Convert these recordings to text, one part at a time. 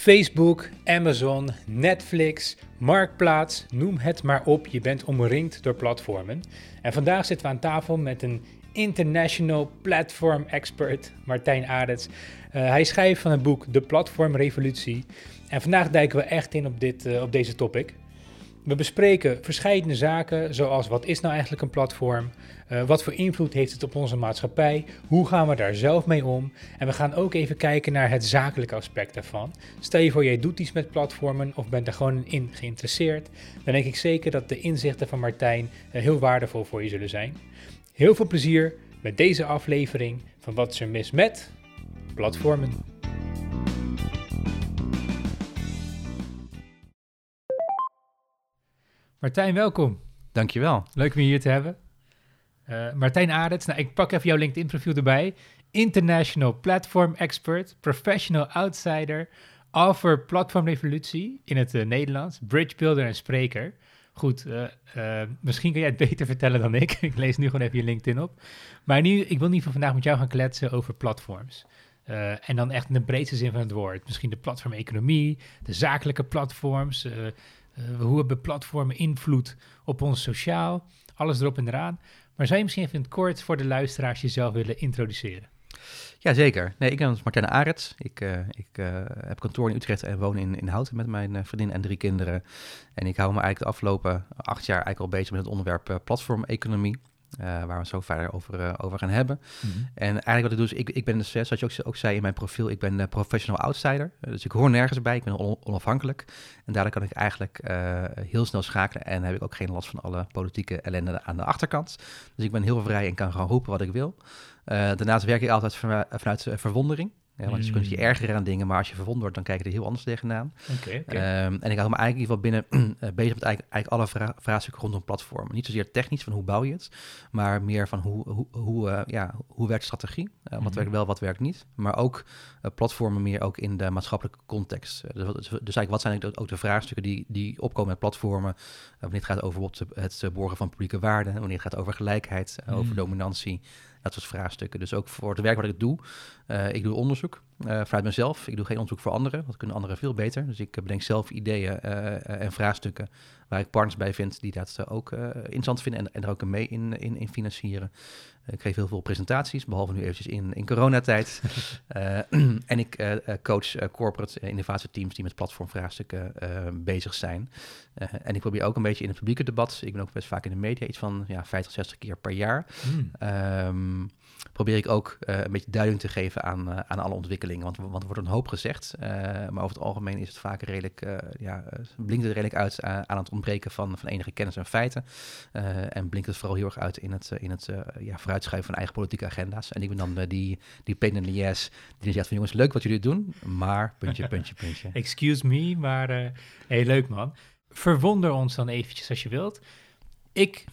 Facebook, Amazon, Netflix, Marktplaats, noem het maar op. Je bent omringd door platformen. En vandaag zitten we aan tafel met een international platform expert, Martijn Arets. Uh, hij schrijft van het boek De Platform Revolutie. En vandaag duiken we echt in op, dit, uh, op deze topic. We bespreken verschillende zaken, zoals wat is nou eigenlijk een platform? Uh, wat voor invloed heeft het op onze maatschappij? Hoe gaan we daar zelf mee om? En we gaan ook even kijken naar het zakelijke aspect daarvan. Stel je voor, jij doet iets met platformen of bent er gewoon in geïnteresseerd. Dan denk ik zeker dat de inzichten van Martijn uh, heel waardevol voor je zullen zijn. Heel veel plezier met deze aflevering van Wat is er mis met platformen. Martijn, welkom. Dankjewel. Leuk om je hier te hebben. Uh, Martijn Arets, nou, ik pak even jouw LinkedIn-profiel erbij. International Platform Expert, Professional Outsider, Offer Platform Revolutie in het uh, Nederlands, Bridge Builder en Spreker. Goed, uh, misschien kan jij het beter vertellen dan ik. ik lees nu gewoon even je LinkedIn op. Maar nu, ik wil niet van vandaag met jou gaan kletsen over platforms. en dan echt in de breedste zin van het woord. Misschien de platformeconomie, de zakelijke platforms. Hoe hebben platformen invloed op ons sociaal? Alles erop en eraan. Maar zou je misschien even kort voor de luisteraars jezelf willen introduceren? Jazeker. Nee, ik ben Martijn Arets. Ik, uh, ik uh, heb kantoor in Utrecht en woon in, in Houten met mijn vriendin en drie kinderen. En ik hou me eigenlijk de afgelopen acht jaar eigenlijk al bezig met het onderwerp platformeconomie. Uh, waar we het zo verder over, uh, over gaan hebben. Mm -hmm. En eigenlijk wat ik doe is, ik, ik ben dus, zoals je ook, ook zei in mijn profiel, ik ben uh, professional outsider. dus ik hoor nergens bij, ik ben on onafhankelijk. En daardoor kan ik eigenlijk heel snel schakelen en heb ik ook geen last van alle politieke ellende aan de achterkant. Dus ik ben heel vrij en kan gewoon roepen wat ik wil. daarnaast werk ik altijd vanuit verwondering. Ja, want je kunt je mm. ergeren aan dingen, maar als je verwond wordt, dan kijk je er heel anders tegenaan. Okay, okay. Um, en ik hou me eigenlijk in ieder geval binnen uh, bezig met eigenlijk, eigenlijk alle vra vraagstukken rondom platformen. Niet zozeer technisch van hoe bouw je het, maar meer van hoe, hoe, hoe, uh, ja, hoe werkt strategie, uh, wat mm -hmm. werkt wel, wat werkt niet. Maar ook platformen meer ook in de maatschappelijke context. Dus, dus, dus, eigenlijk wat zijn ook de vraagstukken die, die opkomen met platformen, wanneer het gaat over het borgen van publieke waarden, wanneer het gaat over gelijkheid, mm. over dominantie. Dat soort vraagstukken. Dus ook voor het werk wat ik doe. Uh, ik doe onderzoek uh, vanuit mezelf. Ik doe geen onderzoek voor anderen. Dat kunnen anderen veel beter. Dus ik bedenk zelf ideeën uh, en vraagstukken waar ik partners bij vind die dat ook interessant vinden en, en er ook mee in, in, in financieren. Ik geef heel veel presentaties, behalve nu eventjes in, in coronatijd. uh, en ik uh, coach uh, corporate innovatieteams die met platformvraagstukken bezig zijn. en ik probeer ook een beetje in het publieke debat, ik ben ook best vaak in de media, iets van ja, 50, 60 keer per jaar. Mm. Um, probeer ik ook een beetje duiding te geven aan, aan alle ontwikkelingen. Want, want er wordt een hoop gezegd, maar over het algemeen is het vaak redelijk, ja, blinkt het redelijk uit aan het ontbreken van, van enige kennis en feiten. en blinkt het vooral heel erg uit in het, in het ja, vooruitschuiven van eigen politieke agenda's. En ik ben dan die, die pain in the die zegt van jongens, leuk wat jullie doen, maar puntje, puntje, puntje. Excuse me, maar hey, leuk man. Verwonder ons dan eventjes als je wilt. Ik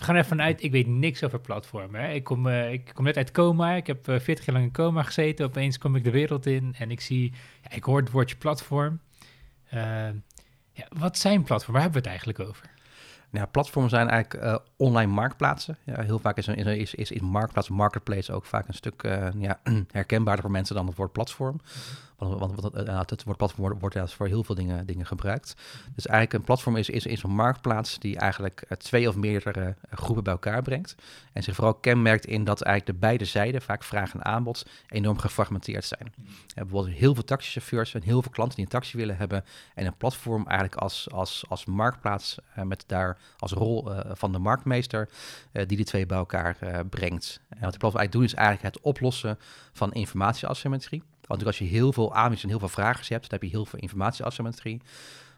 ga er vanuit, ik weet niks over platformen. Hè. Ik, kom, uh, ik kom net uit coma, ik heb uh, 40 jaar lang in coma gezeten. Opeens kom ik de wereld in en ik zie, ja, ik hoor het woordje platform. Uh, ja, wat zijn platformen? Waar hebben we het eigenlijk over? Nou, platformen zijn eigenlijk online marktplaatsen. Ja, heel vaak is, is, is, is in marktplaats, marketplace ook vaak een stuk ja, herkenbaarder voor mensen dan het woord platform. Want, want, want uh, het woord platform wordt, wordt voor heel veel dingen, dingen gebruikt. Dus eigenlijk een platform is, is, is een marktplaats die eigenlijk twee of meerdere groepen bij elkaar brengt. En zich vooral kenmerkt in dat eigenlijk de beide zijden, vaak vraag en aanbod, enorm gefragmenteerd zijn. Mm. bijvoorbeeld heel veel taxichauffeurs en heel veel klanten die een taxi willen hebben. En een platform eigenlijk als, als, als marktplaats met daar als rol van de marktmeester die die twee bij elkaar brengt. En wat de platform eigenlijk doet is eigenlijk het oplossen van informatieasymmetrie. Want als je heel veel aanbieders en heel veel vragers hebt, dan heb je heel veel informatieasymmetrie.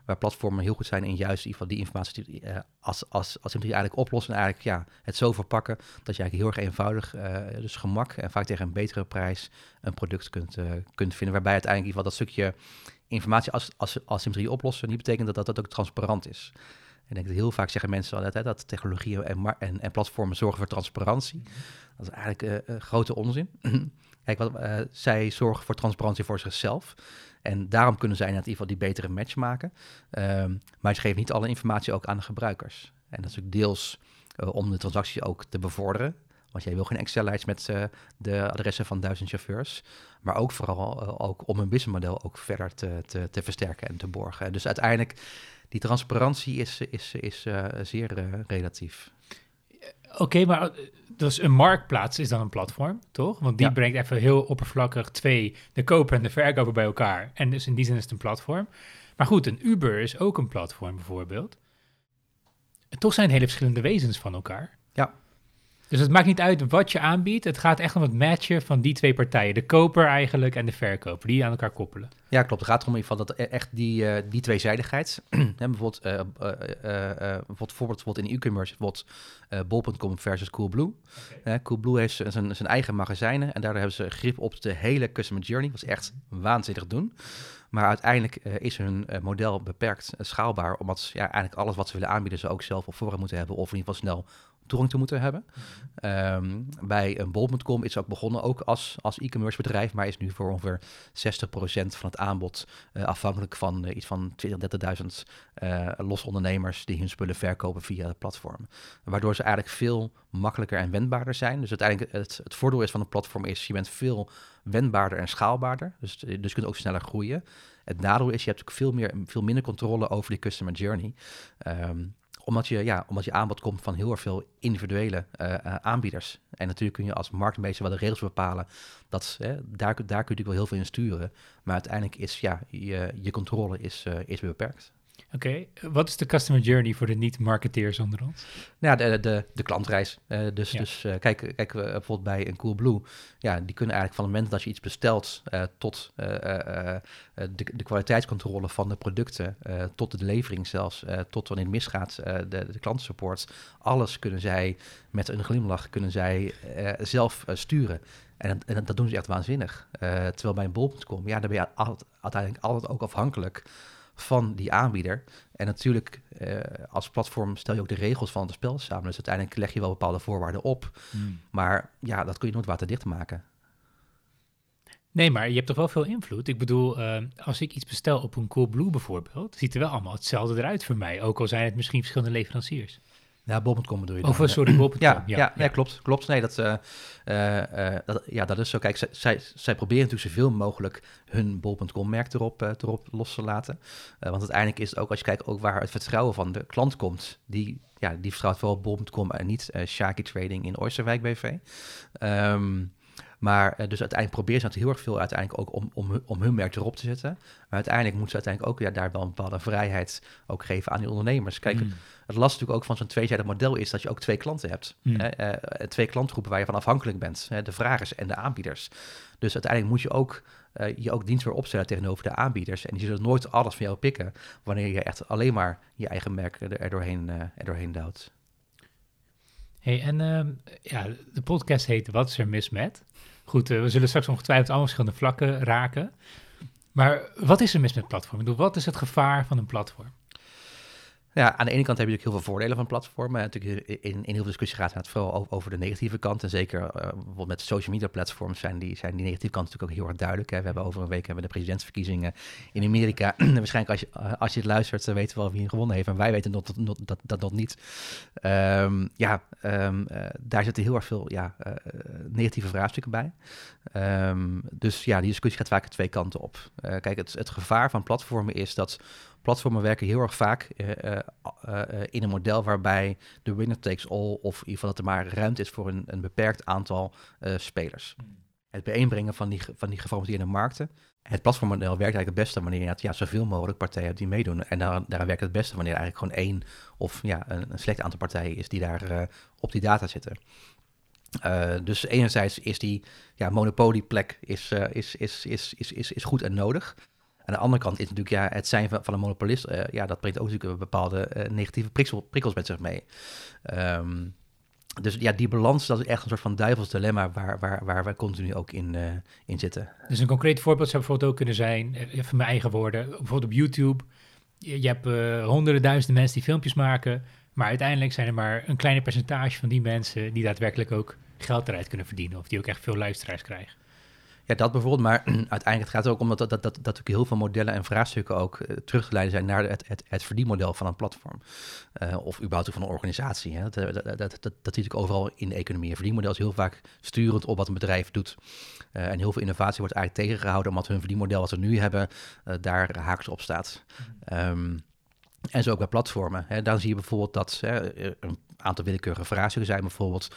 Waar platformen heel goed zijn in juist in die informatie als, als, als eigenlijk oplossen en eigenlijk ja, het zo verpakken dat je eigenlijk heel erg eenvoudig, dus gemak en vaak tegen een betere prijs een product kunt, kunt vinden. Waarbij uiteindelijk in ieder geval dat stukje informatieasymmetrie oplossen niet betekent dat dat, dat ook transparant is. Ik denk dat heel vaak zeggen mensen altijd hè, dat technologieën en, en, en, platformen zorgen voor transparantie. Mhm. Dat is eigenlijk uh, grote onzin. Uh, zij zorgen voor transparantie voor zichzelf. En daarom kunnen zij in ieder geval die betere match maken. Um, maar ze geven niet alle informatie ook aan de gebruikers. En dat is ook deels uh, om de transactie ook te bevorderen. Want jij wil geen Excel-lijst met uh, de adressen van duizend chauffeurs. Maar ook vooral ook om een businessmodel ook verder te, te, te, versterken en te borgen. Dus uiteindelijk, die transparantie is, is, is zeer relatief. Oké, maar dus een marktplaats is dan een platform, toch? Want die ja. brengt even heel oppervlakkig twee, de koper en de verkoper bij elkaar. En dus in die zin is het een platform. Maar goed, een Uber is ook een platform bijvoorbeeld. En toch zijn het hele verschillende wezens van elkaar. Ja. Dus het maakt niet uit wat je aanbiedt. Het gaat echt om het matchen van die twee partijen. De koper eigenlijk en de verkoper. Die aan elkaar koppelen. Ja, klopt. Het gaat erom in ieder geval dat e- echt die, uh, die tweezijdigheid. bijvoorbeeld, uh, uh, bijvoorbeeld, bijvoorbeeld in e-commerce, bijvoorbeeld bol.com versus Coolblue. Okay. Coolblue heeft zijn, zijn eigen magazijnen en daardoor hebben ze grip op de hele customer journey. Dat is echt waanzinnig doen. Maar uiteindelijk is hun model beperkt schaalbaar, omdat ja, eigenlijk alles wat ze willen aanbieden ze ook zelf op voorraad moeten hebben of in ieder geval snel toegang te moeten hebben. Um, bij een bol.com is ook begonnen ook als, als e-commerce bedrijf, maar is nu voor ongeveer 60% van het aanbod uh, afhankelijk van uh, iets van 20.000, 30.000 uh, los ondernemers die hun spullen verkopen via het platform. Waardoor ze eigenlijk veel makkelijker en wendbaarder zijn. Dus uiteindelijk het, het voordeel is van een platform is je bent veel wendbaarder en schaalbaarder. Dus, dus je kunt ook sneller groeien. Het nadeel is, je hebt ook veel, meer, veel minder controle over die customer journey. Um, omdat je, ja, omdat je aanbod komt van heel erg veel individuele uh, uh, aanbieders. En natuurlijk kun je als marktmeester wel de regels bepalen. Dat, hè, daar, daar kun je natuurlijk wel heel veel in sturen. Maar uiteindelijk is ja, je, je controle is, uh, is beperkt. Oké, okay. wat is de customer journey voor de niet-marketeers onder ons? Nou, de, de, de klantreis. Uh, dus ja. dus uh, kijk, kijk uh, bijvoorbeeld bij een Coolblue. Ja, die kunnen eigenlijk van het moment dat je iets bestelt tot de, de kwaliteitscontrole van de producten, tot de levering zelfs, tot wanneer het misgaat, de, de klantensupport. Alles kunnen zij met een glimlach kunnen zij zelf sturen. En, en, dat doen ze echt waanzinnig. terwijl bij een bol.com, ja, daar ben je altijd, uiteindelijk altijd ook afhankelijk van die aanbieder. En natuurlijk, eh, als platform stel je ook de regels van het spel samen. Dus uiteindelijk leg je wel bepaalde voorwaarden op. Hmm. Maar ja, dat kun je nooit waterdicht maken. Nee, maar je hebt toch wel veel invloed. Ik bedoel, uh, als ik iets bestel op een Coolblue bijvoorbeeld, ziet er wel allemaal hetzelfde eruit voor mij. Ook al zijn het misschien verschillende leveranciers. Ja, bol.com bedoel je dan. Of, sorry, bol.com. Ja, ja, ja, ja, klopt. Klopt. Nee, dat, uh, uh, dat, ja, dat is zo. Kijk, zij, zij proberen natuurlijk zoveel mogelijk hun bol.com-merk erop, uh, erop los te laten. want uiteindelijk is het ook, als je kijkt ook waar het vertrouwen van de klant komt, die, ja, die vertrouwt vooral bol.com en niet Shaki Trading in Oosterwijk BV. Um, maar uh, dus uiteindelijk proberen ze natuurlijk heel erg veel uiteindelijk ook om, om, om hun merk erop te zetten. Maar uiteindelijk moeten ze uiteindelijk ook ja, daar wel een bepaalde vrijheid ook geven aan die ondernemers. Kijk, mm. het last natuurlijk ook van zo'n tweezijdig model is dat je ook twee klanten hebt. Mm. Hè? Uh, twee klantgroepen waar je van afhankelijk bent. Hè? De vragers en de aanbieders. Dus uiteindelijk moet je ook uh, je ook dienst weer opstellen tegenover de aanbieders. En die zullen nooit alles van jou pikken wanneer je echt alleen maar je eigen merk er doorheen, er doorheen duwt. Hey, en uh, ja, de podcast heet Wat is er mis met? Goed, uh, we zullen straks ongetwijfeld allemaal verschillende vlakken raken. Maar wat is er mis met platform? Ik bedoel, wat is het gevaar van een platform? Ja, aan de ene kant heb je natuurlijk heel veel voordelen van platformen. Natuurlijk in, in heel veel discussie gaat het vooral over de negatieve kant. En zeker uh, met social media platforms zijn die, zijn die negatieve kanten natuurlijk ook heel erg duidelijk. Hè. We hebben over een week hebben de presidentsverkiezingen in Amerika. Waarschijnlijk als je, uh, als je het luistert, uh, weten we wel wie gewonnen heeft. En wij weten dat, dat, dat, dat nog niet. Um, ja, um, daar zitten heel erg veel ja, negatieve vraagstukken bij. Um, dus ja, die discussie gaat vaak twee kanten op. kijk, het, het gevaar van platformen is dat platformen werken heel erg vaak uh, uh, in een model waarbij de winner takes all, of in ieder geval dat er maar ruimte is voor een, een beperkt aantal spelers. Hmm. Het bijeenbrengen van die, van die geformateerde markten. Het platformmodel werkt eigenlijk het beste wanneer je ja, zoveel mogelijk partijen hebt die meedoen. En daar, daar werkt het beste wanneer er eigenlijk gewoon één of ja, een, een slecht aantal partijen is die daar op die data zitten. Uh, dus enerzijds is die ja, monopolieplek is, uh, is, is, is, is, is, is goed en nodig. Aan de andere kant is natuurlijk ja, het zijn van, van een monopolist, uh, ja, dat brengt ook natuurlijk bepaalde uh, negatieve prikkel, prikkels met zich mee. Um, dus ja, die balans, dat is echt een soort van duivels dilemma waar, waar, waar wij continu ook in, uh, in zitten. Dus een concreet voorbeeld zou bijvoorbeeld ook kunnen zijn, even mijn eigen woorden, bijvoorbeeld op YouTube. Je, je hebt honderden duizenden mensen die filmpjes maken, maar uiteindelijk zijn er maar een kleine percentage van die mensen die daadwerkelijk ook geld eruit kunnen verdienen of die ook echt veel luisteraars krijgen. Ja, dat bijvoorbeeld. Maar uiteindelijk gaat het ook om dat, dat, dat, dat natuurlijk heel veel modellen en vraagstukken ook uh, terug te leiden zijn naar het, het, het verdienmodel van een platform. Uh, of überhaupt van een organisatie. Hè. Dat, dat, dat, dat, dat, zie ik overal in de economie. Een verdienmodel is heel vaak sturend op wat een bedrijf doet. Uh, en heel veel innovatie wordt eigenlijk tegengehouden omdat hun verdienmodel wat ze nu hebben, daar haaks op staat. Um, en zo ook bij platformen. Hè. Dan zie je bijvoorbeeld dat hè, een aantal willekeurige vraagstukken zijn. Bijvoorbeeld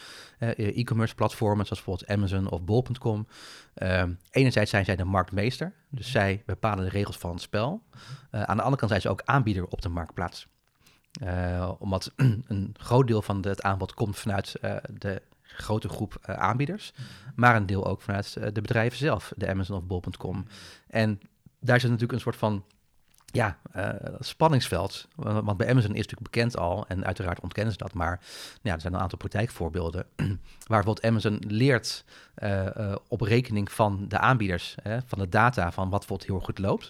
e-commerce platformen zoals bijvoorbeeld Amazon of Bol.com. Um, enerzijds zijn zij de marktmeester, dus zij bepalen de regels van het spel. Uh, aan de andere kant zijn ze ook aanbieder op de marktplaats. Uh, omdat een groot deel van het aanbod komt vanuit uh, de grote groep aanbieders, maar een deel ook vanuit de bedrijven zelf, de Amazon of Bol.com. En daar zit natuurlijk een soort van ja, uh, spanningsveld. Want bij Amazon is natuurlijk bekend al, en uiteraard ontkennen ze dat, maar ja, er zijn een aantal praktijkvoorbeelden waar Amazon leert uh, uh, op rekening van de aanbieders, hè, van de data van wat bijvoorbeeld heel goed loopt.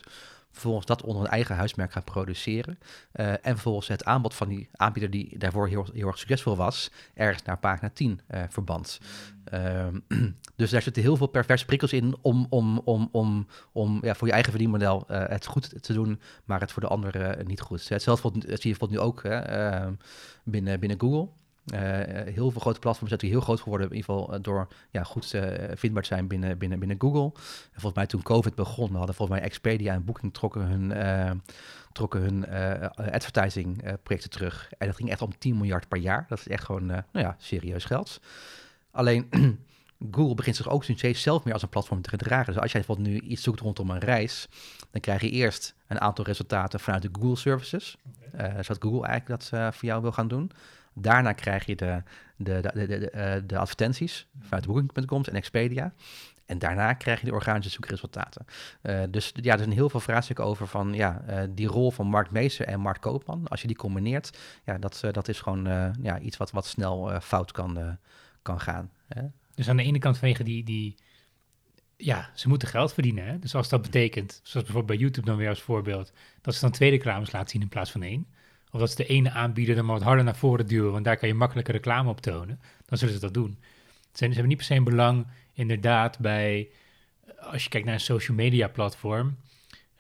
Vervolgens dat onder een eigen huismerk gaan produceren. en vervolgens het aanbod van die aanbieder die daarvoor heel, heel erg succesvol was, ergens naar pagina 10 verband. Ehm, dus daar zitten heel veel perverse prikkels in om, om, om, om, om ja, voor je eigen verdienmodel uh, het goed te doen, maar het voor de anderen uh, niet goed. Hetzelfde zie je bijvoorbeeld nu ook hè, uh, binnen, binnen Google. Heel veel grote platforms zijn heel groot geworden, in ieder geval door ja, goed vindbaar te zijn binnen, binnen, binnen Google. En volgens mij toen COVID begon, hadden volgens mij Expedia en Booking trokken hun, trokken hun advertising projecten terug. En dat ging echt om 10 miljard per jaar. Dat is echt gewoon nou ja, serieus geld. Alleen Google begint zich ook steeds zelf meer als een platform te gedragen. Dus als jij bijvoorbeeld nu iets zoekt rondom een reis, dan krijg je eerst een aantal resultaten vanuit de Google Services. Okay. Uh, zodat Google eigenlijk dat uh, voor jou wil gaan doen. Daarna krijg je de, de, de, de, de, de advertenties vanuit Booking.com en Expedia. En daarna krijg je de organische zoekresultaten. Uh, dus ja, er zijn heel veel vraagstukken over van ja, uh, die rol van marktmeester en marktkoopman. Als je die combineert, ja, dat, dat is gewoon ja, iets wat, wat snel fout kan, kan gaan. Hè? Dus aan de ene kant vanwege die, die ja, ze moeten geld verdienen. Hè? Dus als dat betekent, zoals bijvoorbeeld bij YouTube dan weer als voorbeeld, dat ze dan twee reclames laten zien in plaats van één. Of dat ze de ene aanbieder dan maar wat harder naar voren duwen, want daar kan je makkelijke reclame op tonen. Dan zullen ze dat doen. Ze hebben niet per se een belang, inderdaad, bij, als je kijkt naar een social media platform,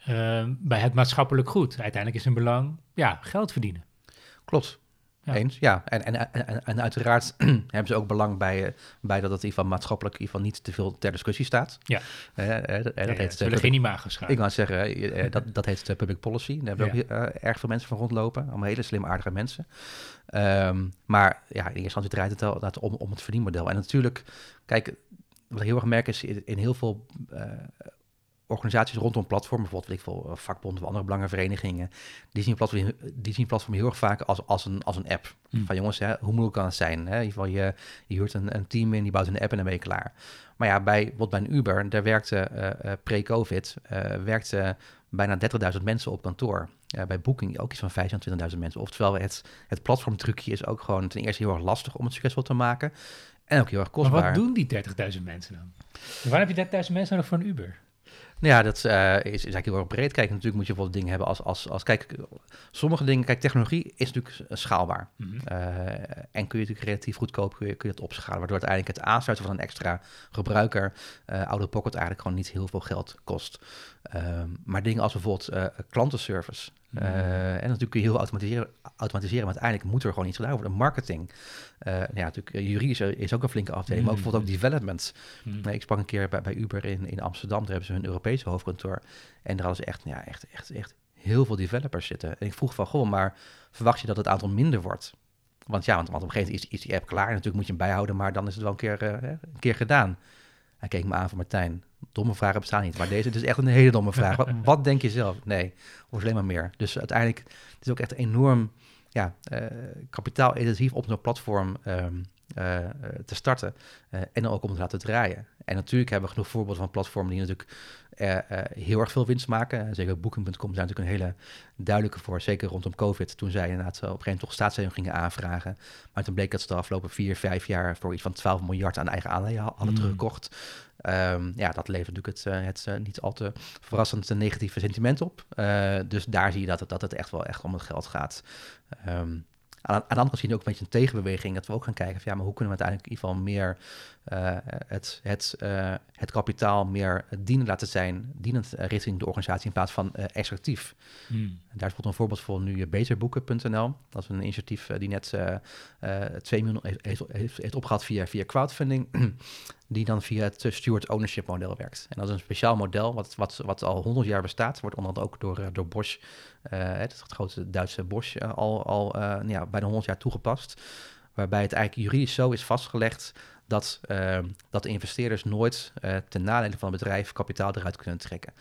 uh, bij het maatschappelijk goed. Uiteindelijk is hun belang, ja, geld verdienen. Klopt. Ja. Eens, ja. En, en, en, en uiteraard hebben ze ook belang bij, eh, bij dat het in ieder maatschappelijk in ieder geval niet te veel ter discussie staat. Ja. Uh, uh, dat ja, heet, ja, geen imago Ik wou zeggen, dat, dat heet public policy. Daar hebben ook erg veel mensen van rondlopen. Allemaal hele slim, aardige mensen. Um, maar ja, in eerste instantie draait het wel om, om het verdienmodel. En natuurlijk, kijk, wat ik heel erg merk is in heel veel organisaties rondom platformen, bijvoorbeeld ik veel, vakbonden of andere belangenverenigingen, die zien platform, die zien platform heel erg vaak als, als, een, als een app. Hmm. Van jongens, hè, hoe moeilijk kan het zijn? Hè? In ieder geval, je, je huurt een, een team in, die bouwt een app en dan ben je klaar. Maar ja, bij, wat bij een Uber, daar werkte uh, pre-COVID, uh, werkte bijna 30.000 mensen op kantoor. Uh, bij Booking ook iets van 25.000 mensen. Oftewel, het, het platformtrucje is ook gewoon ten eerste heel erg lastig om het succesvol te maken. En ook heel erg kostbaar. Maar wat doen die 30.000 mensen dan? Waar heb je 30.000 mensen nodig voor een Uber? Nou ja, dat uh, is, is eigenlijk heel erg breed. Kijk, natuurlijk moet je bijvoorbeeld dingen hebben als, als, als... Kijk, sommige dingen... Kijk, technologie is natuurlijk schaalbaar. Mm -hmm. uh, en kun je natuurlijk relatief goedkoop kun je, kun je dat opschalen. Waardoor uiteindelijk het aansluiten van een extra gebruiker... Out of pocket eigenlijk gewoon niet heel veel geld kost. maar dingen als bijvoorbeeld klantenservice... Uh, en natuurlijk kun je heel automatiseren, automatiseren, maar uiteindelijk moet er gewoon iets gedaan worden. Marketing. Uh, ja, natuurlijk, eh, juridisch is ook een flinke afdeling, maar ook bijvoorbeeld ook development. Mm. Nee, ik sprak een keer bij, bij Uber in, in Amsterdam, daar hebben ze hun Europese hoofdkantoor. En daar hadden ze echt, ja, echt, echt, echt heel veel developers zitten. En ik vroeg van, goh, maar verwacht je dat het aantal minder wordt? Want ja, want, want op een gegeven moment is, is die app klaar. Natuurlijk moet je hem bijhouden, maar dan is het wel een keer, uh, een keer gedaan. Hij keek me aan van Martijn, domme vragen bestaan niet. Maar deze is echt een hele domme vraag. wat, wat, denk je zelf? Nee, of alleen maar meer. Dus uiteindelijk, het is ook echt enorm ja, uh, kapitaal-intensief op zo'n platform um, uh, te starten. Uh, en dan ook om te laten draaien. En natuurlijk hebben we genoeg voorbeelden van platformen die natuurlijk heel erg veel winst maken. Zeker Booking.com zijn natuurlijk een hele duidelijke voor. Zeker rondom COVID, toen zij inderdaad op een gegeven moment toch staatssteun gingen aanvragen. Maar toen bleek dat ze de afgelopen vier, vijf jaar voor iets van 12 miljard aan eigen aandelen hadden mm. teruggekocht. Um, ja, dat levert natuurlijk het, het niet al te verrassend negatieve sentiment op. Dus daar zie je dat het, dat het echt wel echt om het geld gaat. Um, aan, aan de andere kant zien we ook een beetje een tegenbeweging. Dat we ook gaan kijken van ja, maar hoe kunnen we uiteindelijk in ieder geval meer uh, het, het, uh, het kapitaal meer dienend laten zijn, dienend richting de organisatie in plaats van extractief. Hmm. Daar is bijvoorbeeld een voorbeeld voor nu beterboeken.nl. Dat is een initiatief die net 2 miljoen heeft, heeft, heeft, opgehaald via, via crowdfunding. die dan via het steward ownership model werkt. En dat is een speciaal model wat, wat, wat al 100 jaar bestaat. Wordt onder andere ook door, door Bosch, het, het grote Duitse Bosch, al, al ja, bijna 100 jaar toegepast. Waarbij het eigenlijk juridisch zo is vastgelegd dat, uh, dat de investeerders nooit uh, ten nadele van het bedrijf kapitaal eruit kunnen trekken.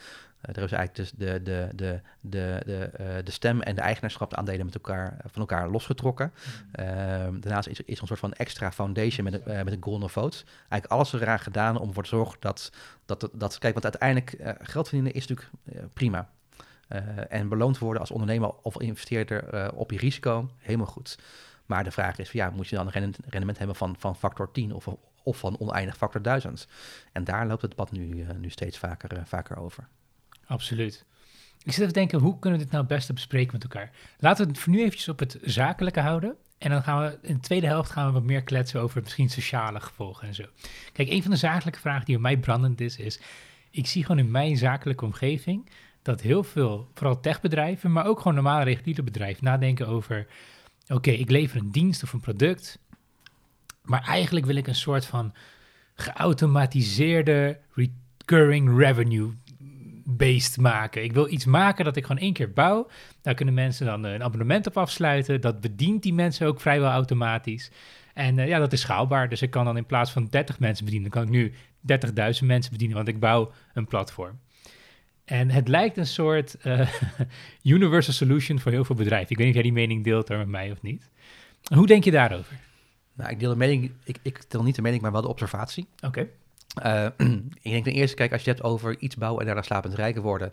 Uh, er is eigenlijk dus de, de, de, de, de, de stem en de eigenaarschap aandelen met elkaar, van elkaar losgetrokken. Mm. daarnaast is, is er een soort van extra foundation met, een, met een golden vote. Eigenlijk alles eraan gedaan om ervoor te zorgen dat, dat, dat kijk, want uiteindelijk geld verdienen is natuurlijk prima. en beloond worden als ondernemer of investeerder op je risico, helemaal goed. Maar de vraag is, ja, moet je dan een rendement hebben van, van factor 10 of, of van oneindig factor 1000? En daar loopt het debat nu, nu steeds vaker, vaker over. Absoluut. Ik zit even te denken, hoe kunnen we dit nou het beste bespreken met elkaar? Laten we het voor nu eventjes op het zakelijke houden. En dan gaan we in de tweede helft gaan we wat meer kletsen over misschien sociale gevolgen en zo. Kijk, een van de zakelijke vragen die bij mij brandend is, is... Ik zie gewoon in mijn zakelijke omgeving dat heel veel, vooral techbedrijven, maar ook gewoon normale reguliere bedrijven, nadenken over oké, ik lever een dienst of een product, maar eigenlijk wil ik een soort van geautomatiseerde recurring revenue based maken. Ik wil iets maken dat ik gewoon één keer bouw. Daar kunnen mensen dan een abonnement op afsluiten. Dat bedient die mensen ook vrijwel automatisch. En uh, ja, dat is schaalbaar. Dus ik kan dan in plaats van 30 mensen bedienen, kan ik nu 30.000 mensen bedienen, want ik bouw een platform. En het lijkt een soort uh, universal solution voor heel veel bedrijven. Ik weet niet of jij die mening deelt met mij of niet. Hoe denk je daarover? Nou, ik deel de mening, ik, ik deel niet de mening, maar wel de observatie. Oké. Okay. Uh, eh, ik denk ten eerste, kijk, als je het hebt over iets bouwen en daarna slapend rijker worden,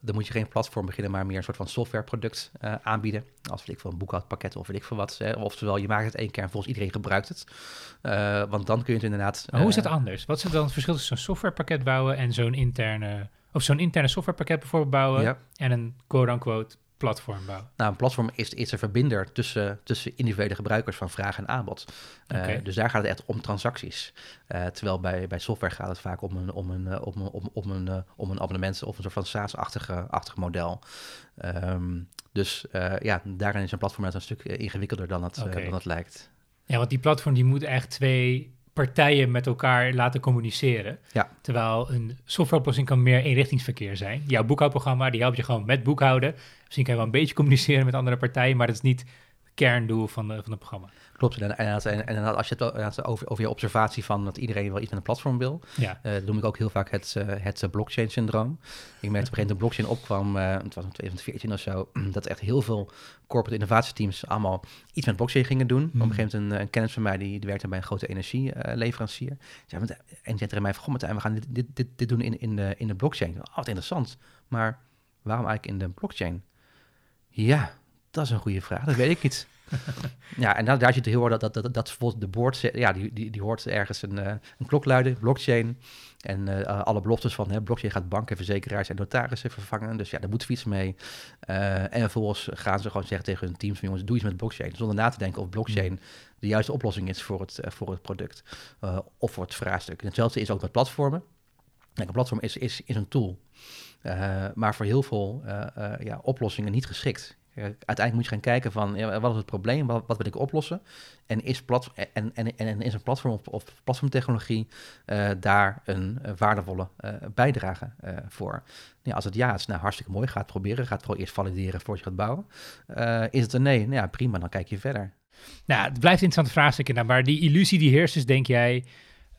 dan moet je geen platform beginnen, maar meer een soort van softwareproduct uh, aanbieden. Als weet ik veel, een boekhoudpakket of weet ik veel wat. Hè. Oftewel, je maakt het één keer en volgens iedereen gebruikt het. Uh, want dan kun je het inderdaad... hoe is het anders? Wat is dan het verschil tussen zo'n softwarepakket bouwen en zo'n interne of zo'n interne softwarepakket bijvoorbeeld bouwen en een quote-unquote platform bouwen? Nou, een platform is, is een verbinder tussen, tussen individuele gebruikers van vraag en aanbod. Uh, dus daar gaat het echt om transacties. Uh, terwijl bij, bij software gaat het vaak om een, om een, om een, om, om een, om een abonnement of een soort van SaaS-achtig model. Um, dus ja, daarin is een platform net een stuk ingewikkelder dan het, okay. dan het lijkt. Ja, want die platform die moet echt twee partijen met elkaar laten communiceren. Ja. Terwijl een softwareoplossing kan meer eenrichtingsverkeer zijn. Jouw boekhoudprogramma, die helpt je gewoon met boekhouden. Misschien kan je wel een beetje communiceren met andere partijen, maar dat is niet het kerndoel van, de, van het programma. Klopt. En, en, en, als je het over, over je observatie van dat iedereen wel iets met een platform wil, ja. uh, noem ik ook heel vaak het, uh, het blockchain-syndroom. Ik merkte op een gegeven blockchain opkwam, uh, het was in 2014 of zo, dat echt heel veel corporate innovatieteams allemaal iets met blockchain gingen doen. Mm. Op een hmm. gegeven moment een, een, kennis van mij, die, die werkte bij een grote energieleverancier. en die zei tegen mij van, we gaan dit, dit, dit, dit doen in, in, de, in de blockchain. Oh, wat interessant. Maar waarom eigenlijk in de blockchain? Ja, dat is een goede vraag. Dat weet ik niet. ja, en daar, daar zit heel erg dat, dat, dat, dat bijvoorbeeld de board, ja, die, die, die hoort ergens een, uh, een klok luiden, blockchain. En uh, alle beloftes van hè, blockchain gaat banken, verzekeraars en notarissen vervangen. Dus ja, daar moet fiets mee. Uh, en vervolgens gaan ze gewoon zeggen tegen hun teams van jongens, doe iets met blockchain. Zonder na te denken of blockchain mm. de juiste oplossing is voor het, voor het product of voor het vraagstuk. En hetzelfde is ook met platformen. Kijk, een platform is, is, is een tool. Maar voor heel veel ja, oplossingen niet geschikt uiteindelijk moet je gaan kijken van wat is het probleem, wat, wat wil ik oplossen? En is, plat, en, en, een platform of, platformtechnologie daar een waardevolle bijdrage voor? Als het ja is, nou hartstikke mooi, ga het proberen, ga het vooral eerst valideren voordat je gaat bouwen. is het een nee? Nou ja, prima, dan kijk je verder. Nou, het blijft een interessant vraagstuk, maar die illusie die heerst is, denk jij...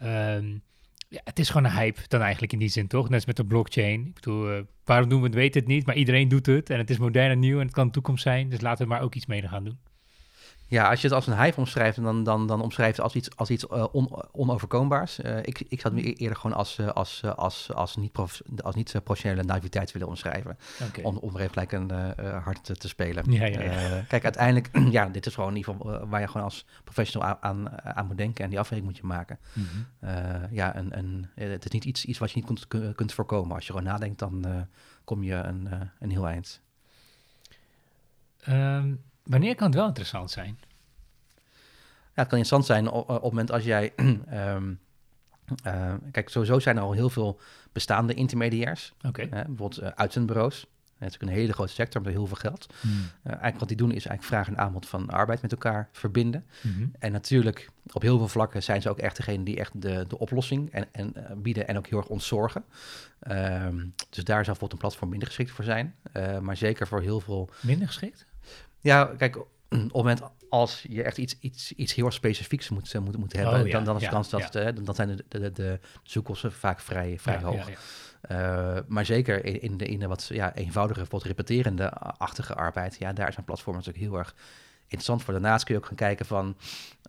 Um ja, het is gewoon een hype dan eigenlijk in die zin, toch? Net als met de blockchain. Ik bedoel, uh, waarom doen we het, weet het niet, maar iedereen doet het. En het is modern en nieuw en het kan de toekomst zijn. Dus laten we maar ook iets mee gaan doen. Ja, als je het als een hype omschrijft, dan, dan, dan omschrijft het als iets, als iets uh, on, onoverkombaars. Uh, ik, ik zou het eerder gewoon als, uh, als, als, als niet, prof, als niet professionele naiviteit willen omschrijven. Okay. Om, om er even gelijk een hard te, te, spelen. Ja, ja, ja. kijk, uiteindelijk, ja, dit is gewoon in ieder geval waar je gewoon als professional aan, aan, moet denken en die afweging moet je maken. Mm -hmm. ja, en, en het is niet iets, iets wat je niet kunt, kunt voorkomen. Als je gewoon nadenkt, dan kom je een, een heel eind. Um Wanneer kan het wel interessant zijn? Ja, het kan interessant zijn op, op het moment als jij... ehm, eh, kijk, sowieso zijn er al heel veel bestaande intermediairs. Bijvoorbeeld uh, uitzendbureaus. Het is ook een hele grote sector met heel veel geld. Hmm. Uh, eigenlijk wat die doen is eigenlijk vraag en aanbod van arbeid met elkaar verbinden. Mhm. En natuurlijk, op heel veel vlakken zijn ze ook echt degene die echt de, de oplossing en, en, bieden en ook heel erg ontzorgen. Um, dus daar zou bijvoorbeeld een platform minder geschikt voor zijn. Maar zeker voor heel veel... Minder geschikt? Ja, kijk, op het moment als je echt iets, iets, iets heel specifieks moet, moet, moet hebben, oh, ja, dan, dan is de ja, kans dat, ja. dan zijn de, de, de zoekkosten vaak vrij, vrij hoog. Uh, maar zeker in, in, de, in de wat ja, eenvoudige, wat repeterende-achtige arbeid, ja, daar zijn platformen natuurlijk heel erg interessant voor. Daarnaast kun je ook gaan kijken van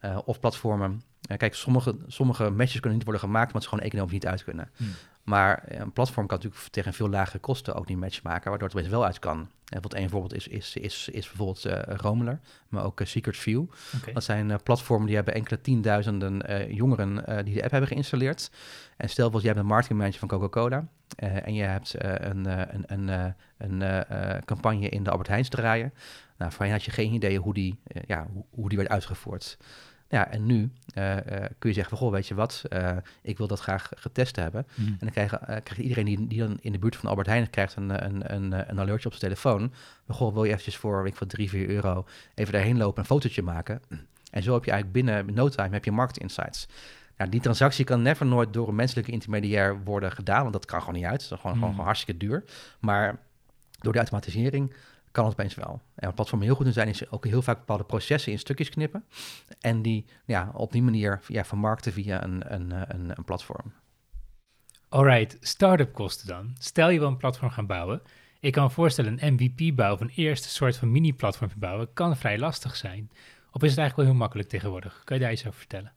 uh, of platformen. Uh, kijk, sommige, sommige matches kunnen niet worden gemaakt, omdat ze gewoon economisch niet uit kunnen. Hmm. Maar een platform kan natuurlijk tegen veel lagere kosten ook die match maken, waardoor het best wel uit kan. En wat een voorbeeld is, is, is, is bijvoorbeeld uh, Romeler, maar ook uh, Secret View. Okay. Dat zijn uh, platformen die hebben enkele tienduizenden jongeren die de app hebben geïnstalleerd. En stel dat jij bent een marketingmanager van Coca-Cola en je hebt een, een, een, een campagne in de Albert Heijns draaien. Nou, voorheen had je geen idee hoe die, ja, hoe, hoe die werd uitgevoerd. Ja, en nu uh, uh, kun je zeggen van, goh, weet je wat, uh, ik wil dat graag getest hebben. Mm. En dan krijgt, krijgt iedereen die, die dan in de buurt van Albert Heijn krijgt een, een, een, een alertje op zijn telefoon. Goh, wil je eventjes voor, weet ik wat, 3, 4 euro even daarheen lopen en een fotootje maken. En zo heb je eigenlijk binnen no time heb je market insights. Nou, die transactie kan never nooit door een menselijke intermediair worden gedaan, want dat kan gewoon niet uit. Dat is gewoon, Mm. gewoon, gewoon hartstikke duur. Maar door de automatisering kan het opeens wel. En wat platformen heel goed in zijn, is ook heel vaak bepaalde processen in stukjes knippen. En die ja, op die manier ja, vermarkten via een, een, een, een platform. Alright, start-up kosten dan. Stel je wil een platform gaan bouwen. Ik kan me voorstellen, een MVP bouwen, een eerste soort van mini-platform bouwen, kan vrij lastig zijn. Of is het eigenlijk wel heel makkelijk tegenwoordig? Kan je daar iets over vertellen?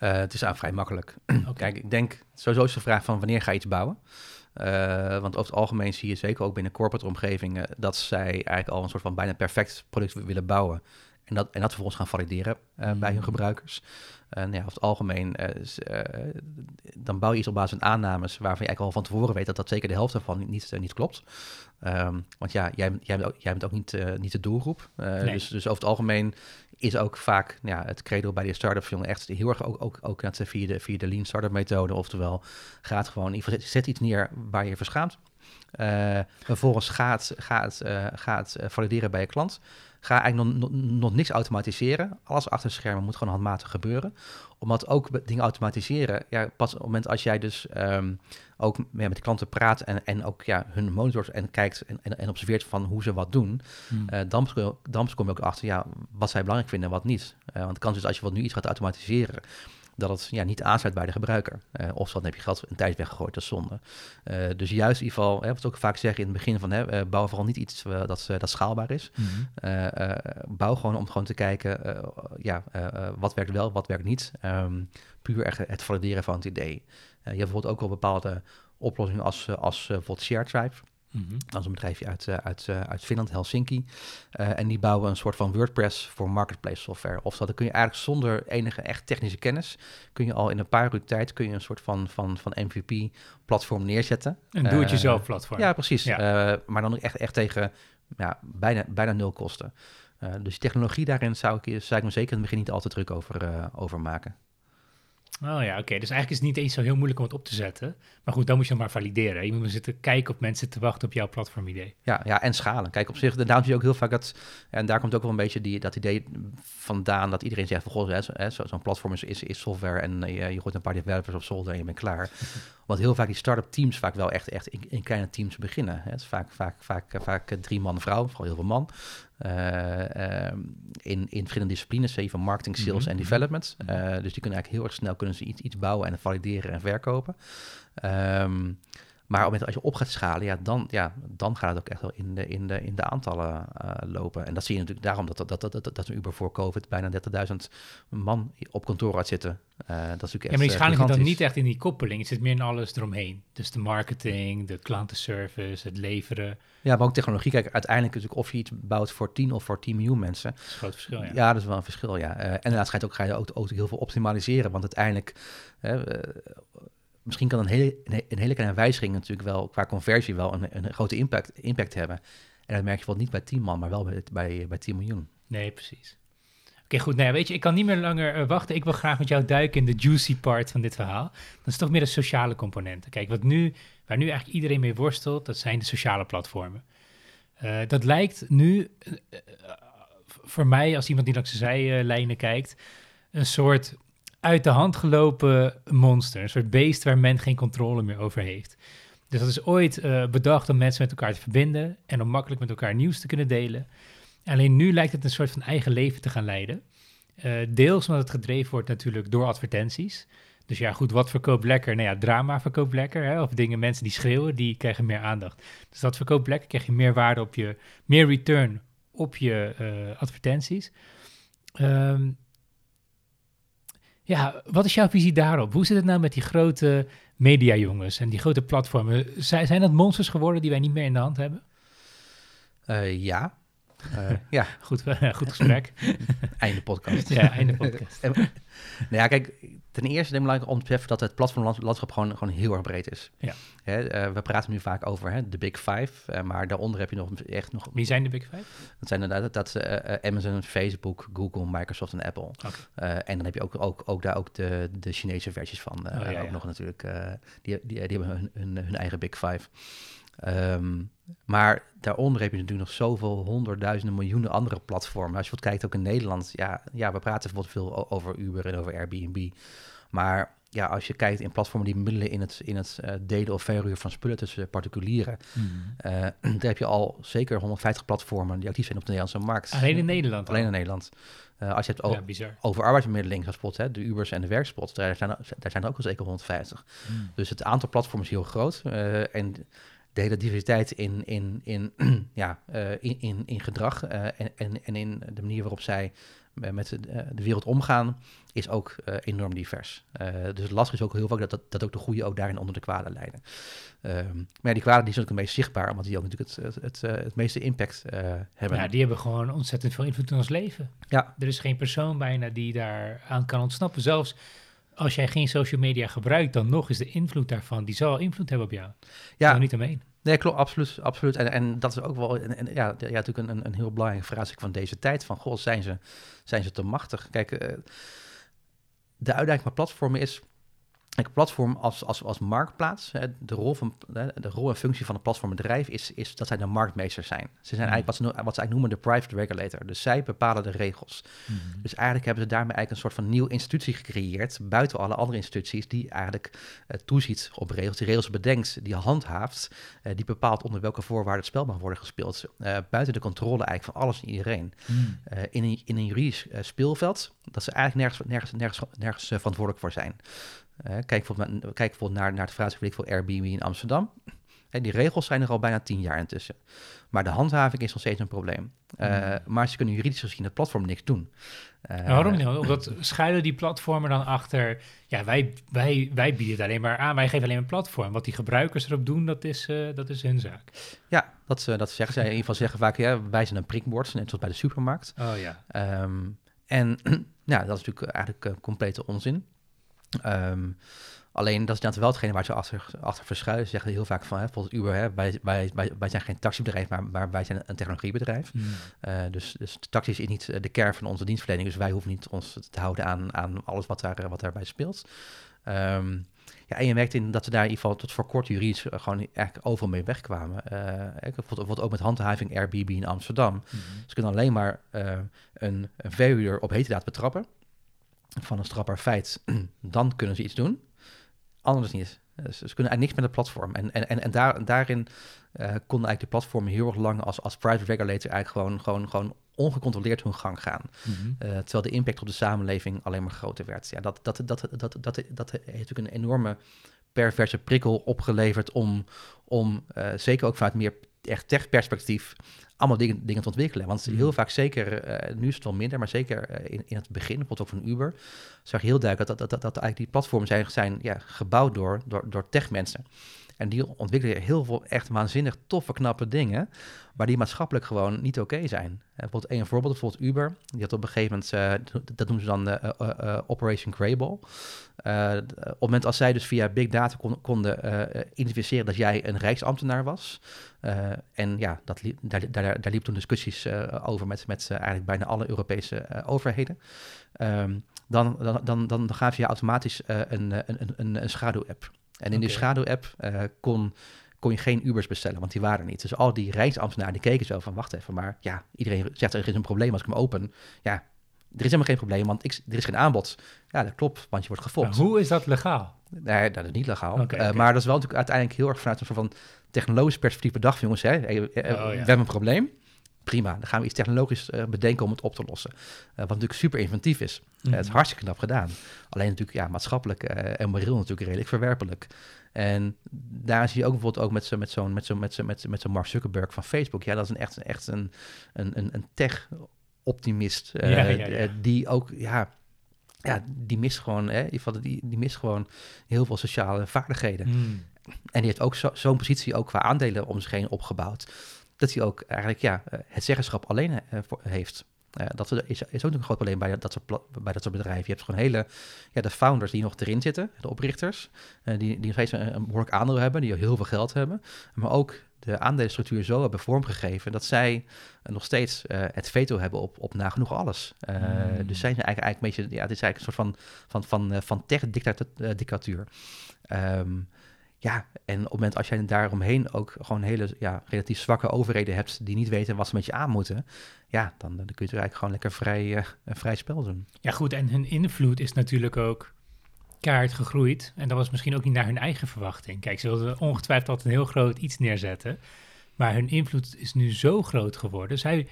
Uh, het is aan vrij makkelijk. Okay. Kijk, ik denk, sowieso is de vraag van wanneer ga je iets bouwen? Uh, want over het algemeen zie je zeker ook binnen corporate omgevingen dat zij eigenlijk al een soort van bijna perfect product willen bouwen. En dat, en dat vervolgens gaan valideren uh, bij hun gebruikers. En ja, over het algemeen, uh, dan bouw je iets op basis van aannames waarvan je eigenlijk al van tevoren weet dat dat zeker de helft ervan niet, niet, niet klopt. Um, want ja, jij, jij, bent ook, jij bent ook niet, niet de doelgroep. Nee. dus, dus over het algemeen is ook vaak ja, het credo bij de start-up film echt heel erg ook, ook, ook via de, via de lean startup methode. Oftewel, gaat gewoon, zet iets neer waar je verschaamt. Uh, vervolgens gaat, gaat, uh, gaat valideren bij je klant. Ga eigenlijk nog, nog, nog niks automatiseren. Alles achter de schermen moet gewoon handmatig gebeuren. Omdat ook dingen automatiseren, ja, pas op het moment als jij dus um, ook ja, met de klanten praat en, en ook ja, hun monitors en kijkt en, en, en observeert van hoe ze wat doen, Hmm. uh, dan, dan kom je ook achter ja, wat zij belangrijk vinden en wat niet. Uh, want de kans is als je wat nu iets gaat automatiseren, dat het ja, niet aansluit bij de gebruiker. Uh, of dan heb je geld een tijd weggegooid, dat is zonde. Uh, dus juist in ieder geval, hè, wat we ook vaak zeggen in het begin van, hè, uh, bouw vooral niet iets dat, dat schaalbaar is. Mm -hmm. bouw gewoon om gewoon te kijken, ja, wat werkt wel, wat werkt niet. Um, puur echt het valideren van het idee. je hebt bijvoorbeeld ook wel bepaalde oplossingen als, als bijvoorbeeld ShareTribe. Mm -hmm. Dat is een bedrijfje uit, uh, uit, uh, uit Finland, Helsinki. Uh, en die bouwen een soort van WordPress voor marketplace software. Of dan kun je eigenlijk zonder enige echt technische kennis... kun je al in een paar uur tijd kun je een soort van, van, van MVP-platform neerzetten. Een doe-het-jezelf platform. Ja, precies. Ja. maar dan ook echt, echt tegen ja, bijna, bijna nul kosten. dus technologie daarin zou ik, zou ik me zeker in het begin niet al te druk over, over maken. Oh ja, oké. Okay. Dus eigenlijk is het niet eens zo heel moeilijk om het op te zetten. Maar goed, dan moet je maar valideren. Je moet maar zitten kijken op mensen te wachten op jouw platformidee. Ja, ja, en schalen. Kijk, op zich, daarom zie je ook heel vaak dat... En daar komt ook wel een beetje die, dat idee vandaan dat iedereen zegt van... Goh, zo, zo'n platform is, is, is, software en uh, je, je gooit een paar developers op zolder en je bent klaar. Want heel vaak die start-up teams vaak wel echt, echt in, in kleine teams beginnen. Hè. Het is vaak, vaak, vaak, vaak drie man, vrouw, vooral heel veel man. Uh, uh, in, in verschillende disciplines, van marketing, sales mm -hmm. en development. Uh, dus die kunnen eigenlijk heel erg snel kunnen ze iets, iets bouwen en valideren en verkopen. Um, maar op het moment als je op gaat schalen, ja, dan, ja, dan gaat het ook echt wel in de, in de, in de aantallen uh, lopen. En dat zie je natuurlijk daarom dat, dat, dat, dat, dat we Uber voor COVID bijna 30.000 man op kantoor had zitten. Uh, dat is natuurlijk echt Ja, maar die zit dan niet echt in die koppeling. Het zit meer in alles eromheen. Dus de marketing, de klantenservice, het leveren. Ja, maar ook technologie. Kijk, uiteindelijk natuurlijk of je iets bouwt voor 10 of voor 10 miljoen mensen. Dat is een groot verschil, ja. Ja, dat is wel een verschil, ja. Uh, en daarnaast ga je ook, ga je ook, ook heel veel optimaliseren. Want uiteindelijk... Misschien kan een hele, een hele kleine wijziging natuurlijk wel qua conversie wel een, een grote impact, impact hebben. En dat merk je wel niet bij 10 man, maar wel bij, bij, bij 10 miljoen. Nee, precies. Oké, goed. Nou weet je, ik kan niet meer langer eh, wachten. Ik wil graag met jou duiken in de juicy part van dit verhaal. Dat is toch meer de sociale componenten. Kijk, wat nu, waar nu eigenlijk iedereen mee worstelt, dat zijn de sociale platformen. Eh, dat lijkt nu, eh, voor mij, als iemand die langs de zijlijnen kijkt, een soort uit de hand gelopen monster. Een soort beest waar men geen controle meer over heeft. Dus dat is ooit eh, bedacht om mensen met elkaar te verbinden en om makkelijk met elkaar nieuws te kunnen delen. Alleen nu lijkt het een soort van eigen leven te gaan leiden. Eh, deels omdat het gedreven wordt natuurlijk door advertenties. Dus ja, goed, wat verkoopt lekker? Nou ja, drama verkoopt lekker. Hè? Of dingen, mensen die schreeuwen, die krijgen meer aandacht. Dus dat verkoopt lekker, krijg je meer waarde op je, meer return op je eh, advertenties. Ehm, ja, wat is jouw visie daarop? Hoe zit het nou met die grote mediajongens en die grote platformen? Zijn, zijn dat monsters geworden die wij niet meer in de hand hebben? Eh, ja. Eh, ja, Goed, goed gesprek. einde podcast. ja, einde podcast. En- nou ja, kijk, ten eerste is het belangrijk om te beseffen dat het platformlandschap gewoon, gewoon heel erg breed is. Ja. Hè, eh, we praten nu vaak over hè, de Big Five, eh, maar daaronder heb je nog echt nog... Wie zijn de Big Five? Dat zijn inderdaad dat, eh, eh, Amazon, Facebook, Google, Microsoft en Apple. Eh, en dan heb je ook, ook, ook daar ook de, de Chinese versies van. eh, Oh, ja, ook ja. nog natuurlijk. eh, die, die, die hebben hun, hun, hun eigen Big Five. Ehm, maar daaronder heb je natuurlijk nog zoveel honderdduizenden miljoenen andere platformen. Als je wat kijkt ook in Nederland, ja, ja we praten bijvoorbeeld veel over Uber en over Airbnb. Maar ja, als je kijkt in platformen die middelen in het, in het eh, delen of verhuren van spullen tussen particulieren, eh daar heb je al zeker 150 platformen die actief zijn op de Nederlandse markt. Alleen in Nederland. al? Alleen in Nederland. Eh, als je het o- Ja, over arbeidsbemiddeling bijvoorbeeld hè, de Ubers en de werkspots, daar zijn, er- daar zijn er ook wel zeker 150. Dus het aantal platforms is heel groot. en de hele diversiteit in, in, in, ja, eh, in, in, in gedrag eh, en, en, en in de manier waarop zij eh, met de, de wereld omgaan, is ook enorm divers. Dus het lastige is ook heel vaak dat, dat, dat ook de goede ook daarin onder de kwade lijden. Ehm, maar ja, die kwade die zijn ook het meest zichtbaar, omdat die ook natuurlijk het, het, het, het meeste impact hebben. Ja, die hebben gewoon ontzettend veel invloed in ons leven. Ja. Er is geen persoon bijna die daar aan kan ontsnappen. Zelfs als jij geen social media gebruikt, dan nog is de invloed daarvan, die zal invloed hebben op jou. Ja, niet omheen. Nee, klopt, absoluut. absoluut. En, en dat is ook wel en, en, ja, ja, natuurlijk een, een heel belangrijk vraagstuk van deze tijd. Van, goh, zijn ze, zijn ze te machtig? Kijk, eh, de uitdaging van platformen is... Kijk, platform als, als, als marktplaats, de, rol van, de rol en functie van een platformbedrijf is, is dat zij de marktmeesters zijn. Ze zijn eigenlijk wat ze, no- wat ze eigenlijk noemen de private regulator. Dus zij bepalen de regels. Dus eigenlijk hebben ze daarmee eigenlijk een soort van nieuwe institutie gecreëerd, buiten alle andere instituties, die eigenlijk eh, toeziet op regels, die regels bedenkt, die handhaaft, eh, die bepaalt onder welke voorwaarden het spel mag worden gespeeld. Eh, buiten de controle eigenlijk van alles en iedereen. Eh, in, een, in een juridisch speelveld, dat ze eigenlijk nergens, nergens, nergens, nergens verantwoordelijk voor zijn. Kijk bijvoorbeeld, naar- kijk bijvoorbeeld naar, naar het vraagstuk voor Airbnb in Amsterdam. Die regels zijn er al bijna tien jaar intussen. Maar de handhaving is nog steeds een probleem. Eh, Maar ze kunnen juridisch gezien het platform niks doen. Eh, waarom niet? Omdat schuilen die platformen dan achter, ja, wij, wij, wij bieden het alleen maar aan, wij geven alleen een platform. Wat die gebruikers erop doen, dat is, eh, dat is hun zaak. Ja, dat, dat zeggen zij. In ieder geval zeggen vaak, ja, wij zijn een prikbord, net zoals bij de supermarkt. Oh ja. Ehm, en ja, dat is natuurlijk eigenlijk complete onzin. Ehm, alleen dat is inderdaad wel hetgene waar ze achter, achter verschuilen. Ze zeggen heel vaak van, hè, bijvoorbeeld Uber, hè, wij, wij, wij, wij zijn geen taxibedrijf, maar, maar wij zijn een technologiebedrijf. Eh, dus, dus de taxi is niet eh, de kern van onze dienstverlening, dus wij hoeven niet ons te houden aan, aan alles wat, daar, wat daarbij speelt. Ehm, ja, en je merkt in dat ze daar in ieder geval tot voor kort juridisch eh, gewoon eigenlijk overal mee wegkwamen. Bijvoorbeeld ook met handhaving Airbnb in Amsterdam. Ze kunnen alleen maar een, een verhuurder op heterdaad betrappen van een strafbaar feit. Dan kunnen ze iets doen. Anders niet. Dus ze kunnen eigenlijk niks met het platform. En, en, en, en daar, daarin eh, konden eigenlijk de platformen heel erg lang als, als private regulator eigenlijk gewoon, gewoon, gewoon ongecontroleerd hun gang gaan. Eh, terwijl de impact op de samenleving alleen maar groter werd. Ja, dat, dat, dat, dat, dat, dat heeft natuurlijk een enorme perverse prikkel opgeleverd om, om eh, zeker ook vanuit meer echt tech-perspectief allemaal dingen, dingen te ontwikkelen. Want Mhm. heel vaak, zeker, eh, nu is het wel minder, maar zeker eh, in, in het begin, bijvoorbeeld ook van Uber, zag je heel duidelijk dat, dat, dat, dat eigenlijk die platformen zijn, zijn ja, gebouwd door, door, door tech-mensen. En die ontwikkelen heel veel echt waanzinnig toffe, knappe dingen, maar die maatschappelijk gewoon niet oké zijn. Eh, bijvoorbeeld een voorbeeld, bijvoorbeeld Uber, die had op een gegeven moment, eh, dat noemen ze dan eh, Operation Grayball. Eh, op het moment als zij dus via big data kon- konden identificeren dat jij een rijksambtenaar was, en ja, dat daar, daar, daar liep toen discussies over met, met eigenlijk bijna alle Europese overheden. Ehm, dan, dan, dan, dan, gaf je automatisch een, een, een, een schaduw-app. En in die schaduw-app kon kon je geen Ubers bestellen, want die waren er niet. Dus al die reisambtenaren die keken zo van, wacht even, maar ja, iedereen zegt er is een probleem als ik hem open. Ja, er is helemaal geen probleem, want ik, er is geen aanbod. Ja, dat klopt, want je wordt gefopt. hoe is dat legaal? Nee, dat is niet legaal. Eh, maar dat is wel natuurlijk uiteindelijk heel erg vanuit een soort van technologisch perspectief bedacht, jongens. Hè. Eh, eh, oh, we hebben een probleem. Prima, dan gaan we iets technologisch bedenken om het op te lossen. wat natuurlijk super inventief is. het is mhm. hartstikke knap gedaan. Alleen natuurlijk ja, maatschappelijk en moreel natuurlijk redelijk verwerpelijk. En daar zie je ook bijvoorbeeld ook met zo'n met zo'n met zo'n met zo'n met, met zo'n Mark Zuckerberg van Facebook. Ja, dat is een echt, echt een, een, een, een tech-optimist. Uh, die ook, ja, ja, die mist gewoon, hè, die, die mist gewoon heel veel sociale vaardigheden. Hmm. En die heeft ook zo'n positie ook qua aandelen om zich heen opgebouwd. Dat hij ook eigenlijk ja, het zeggenschap alleen uh, heeft. Uh, dat is, is ook een groot probleem bij dat, soort, bij dat soort bedrijven. Je hebt gewoon hele, ja, de founders die nog erin zitten, de oprichters, uh, die, die nog steeds een, behoorlijk aandeel hebben, die heel veel geld hebben, maar ook de aandelenstructuur zo hebben vormgegeven dat zij nog steeds uh, het veto hebben op, op nagenoeg alles. Mm. Dus zijn ze eigenlijk, eigenlijk een beetje, ja, het is eigenlijk een soort van, van, van, van tech-dictatuur. Um, ja, en op het moment als jij daaromheen ook gewoon hele ja, relatief zwakke overheden hebt die niet weten wat ze met je aan moeten, ja, dan, dan kun je eigenlijk gewoon lekker vrij, uh, een vrij spel doen. Ja, goed, en hun invloed is natuurlijk ook kaart gegroeid. En dat was misschien ook niet naar hun eigen verwachting. Kijk, ze wilden ongetwijfeld altijd een heel groot iets neerzetten. Maar hun invloed is nu zo groot geworden. Zij,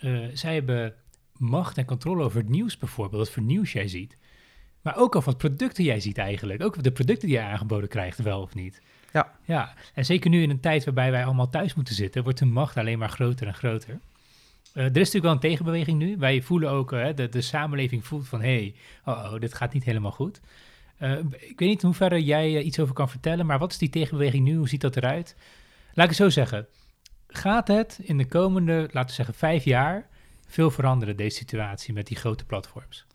uh, zij hebben macht en controle over het nieuws bijvoorbeeld. Wat voor nieuws jij ziet. Maar ook over wat producten jij ziet eigenlijk. Ook de producten die je aangeboden krijgt, wel of niet. Ja. ja. En zeker nu in een tijd waarbij wij allemaal thuis moeten zitten, wordt de macht alleen maar groter en groter. Uh, er is natuurlijk wel een tegenbeweging nu. Wij voelen ook, uh, de, de samenleving voelt van, hé, hey, oh, oh, dit gaat niet helemaal goed. Uh, ik weet niet hoe ver jij iets over kan vertellen, maar wat is die tegenbeweging nu? Hoe ziet dat eruit? Laat ik het zo zeggen. Gaat het in de komende, laten we zeggen, vijf jaar veel veranderen, deze situatie met die grote platforms?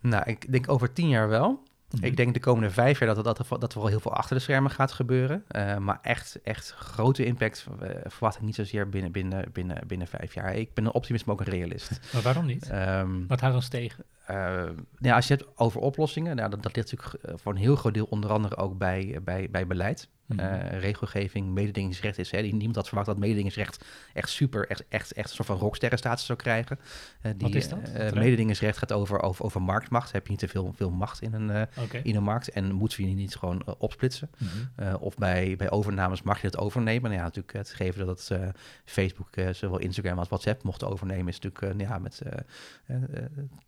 Nou, ik denk over tien jaar wel. Mhm. Ik denk de komende vijf jaar dat, dat, dat, dat er wel heel veel achter de schermen gaat gebeuren. Uh, maar echt, echt grote impact uh, verwacht ik niet zozeer binnen, binnen, binnen, binnen vijf jaar. Ik ben een optimist, maar ook een realist. Maar waarom niet? Um, Wat houdt ons tegen? Uh, ja, als je hebt over oplossingen, nou, dat, dat ligt natuurlijk voor een heel groot deel onder andere ook bij, bij, bij beleid. Mm regelgeving, mededingingsrecht is. Hè, niemand had verwacht dat mededingingsrecht echt super, echt, echt, echt een soort van rocksterrenstatus zou krijgen. Uh, die, Wat is dat? Uh, mededingingsrecht gaat over, over, over marktmacht. Heb je niet te veel, veel macht in een, in een markt en moeten we je niet gewoon opsplitsen. Mhm. of bij, bij overnames mag je het overnemen. Nou ja, natuurlijk het geven dat het Facebook, zowel Instagram als WhatsApp mocht overnemen, is natuurlijk ja, met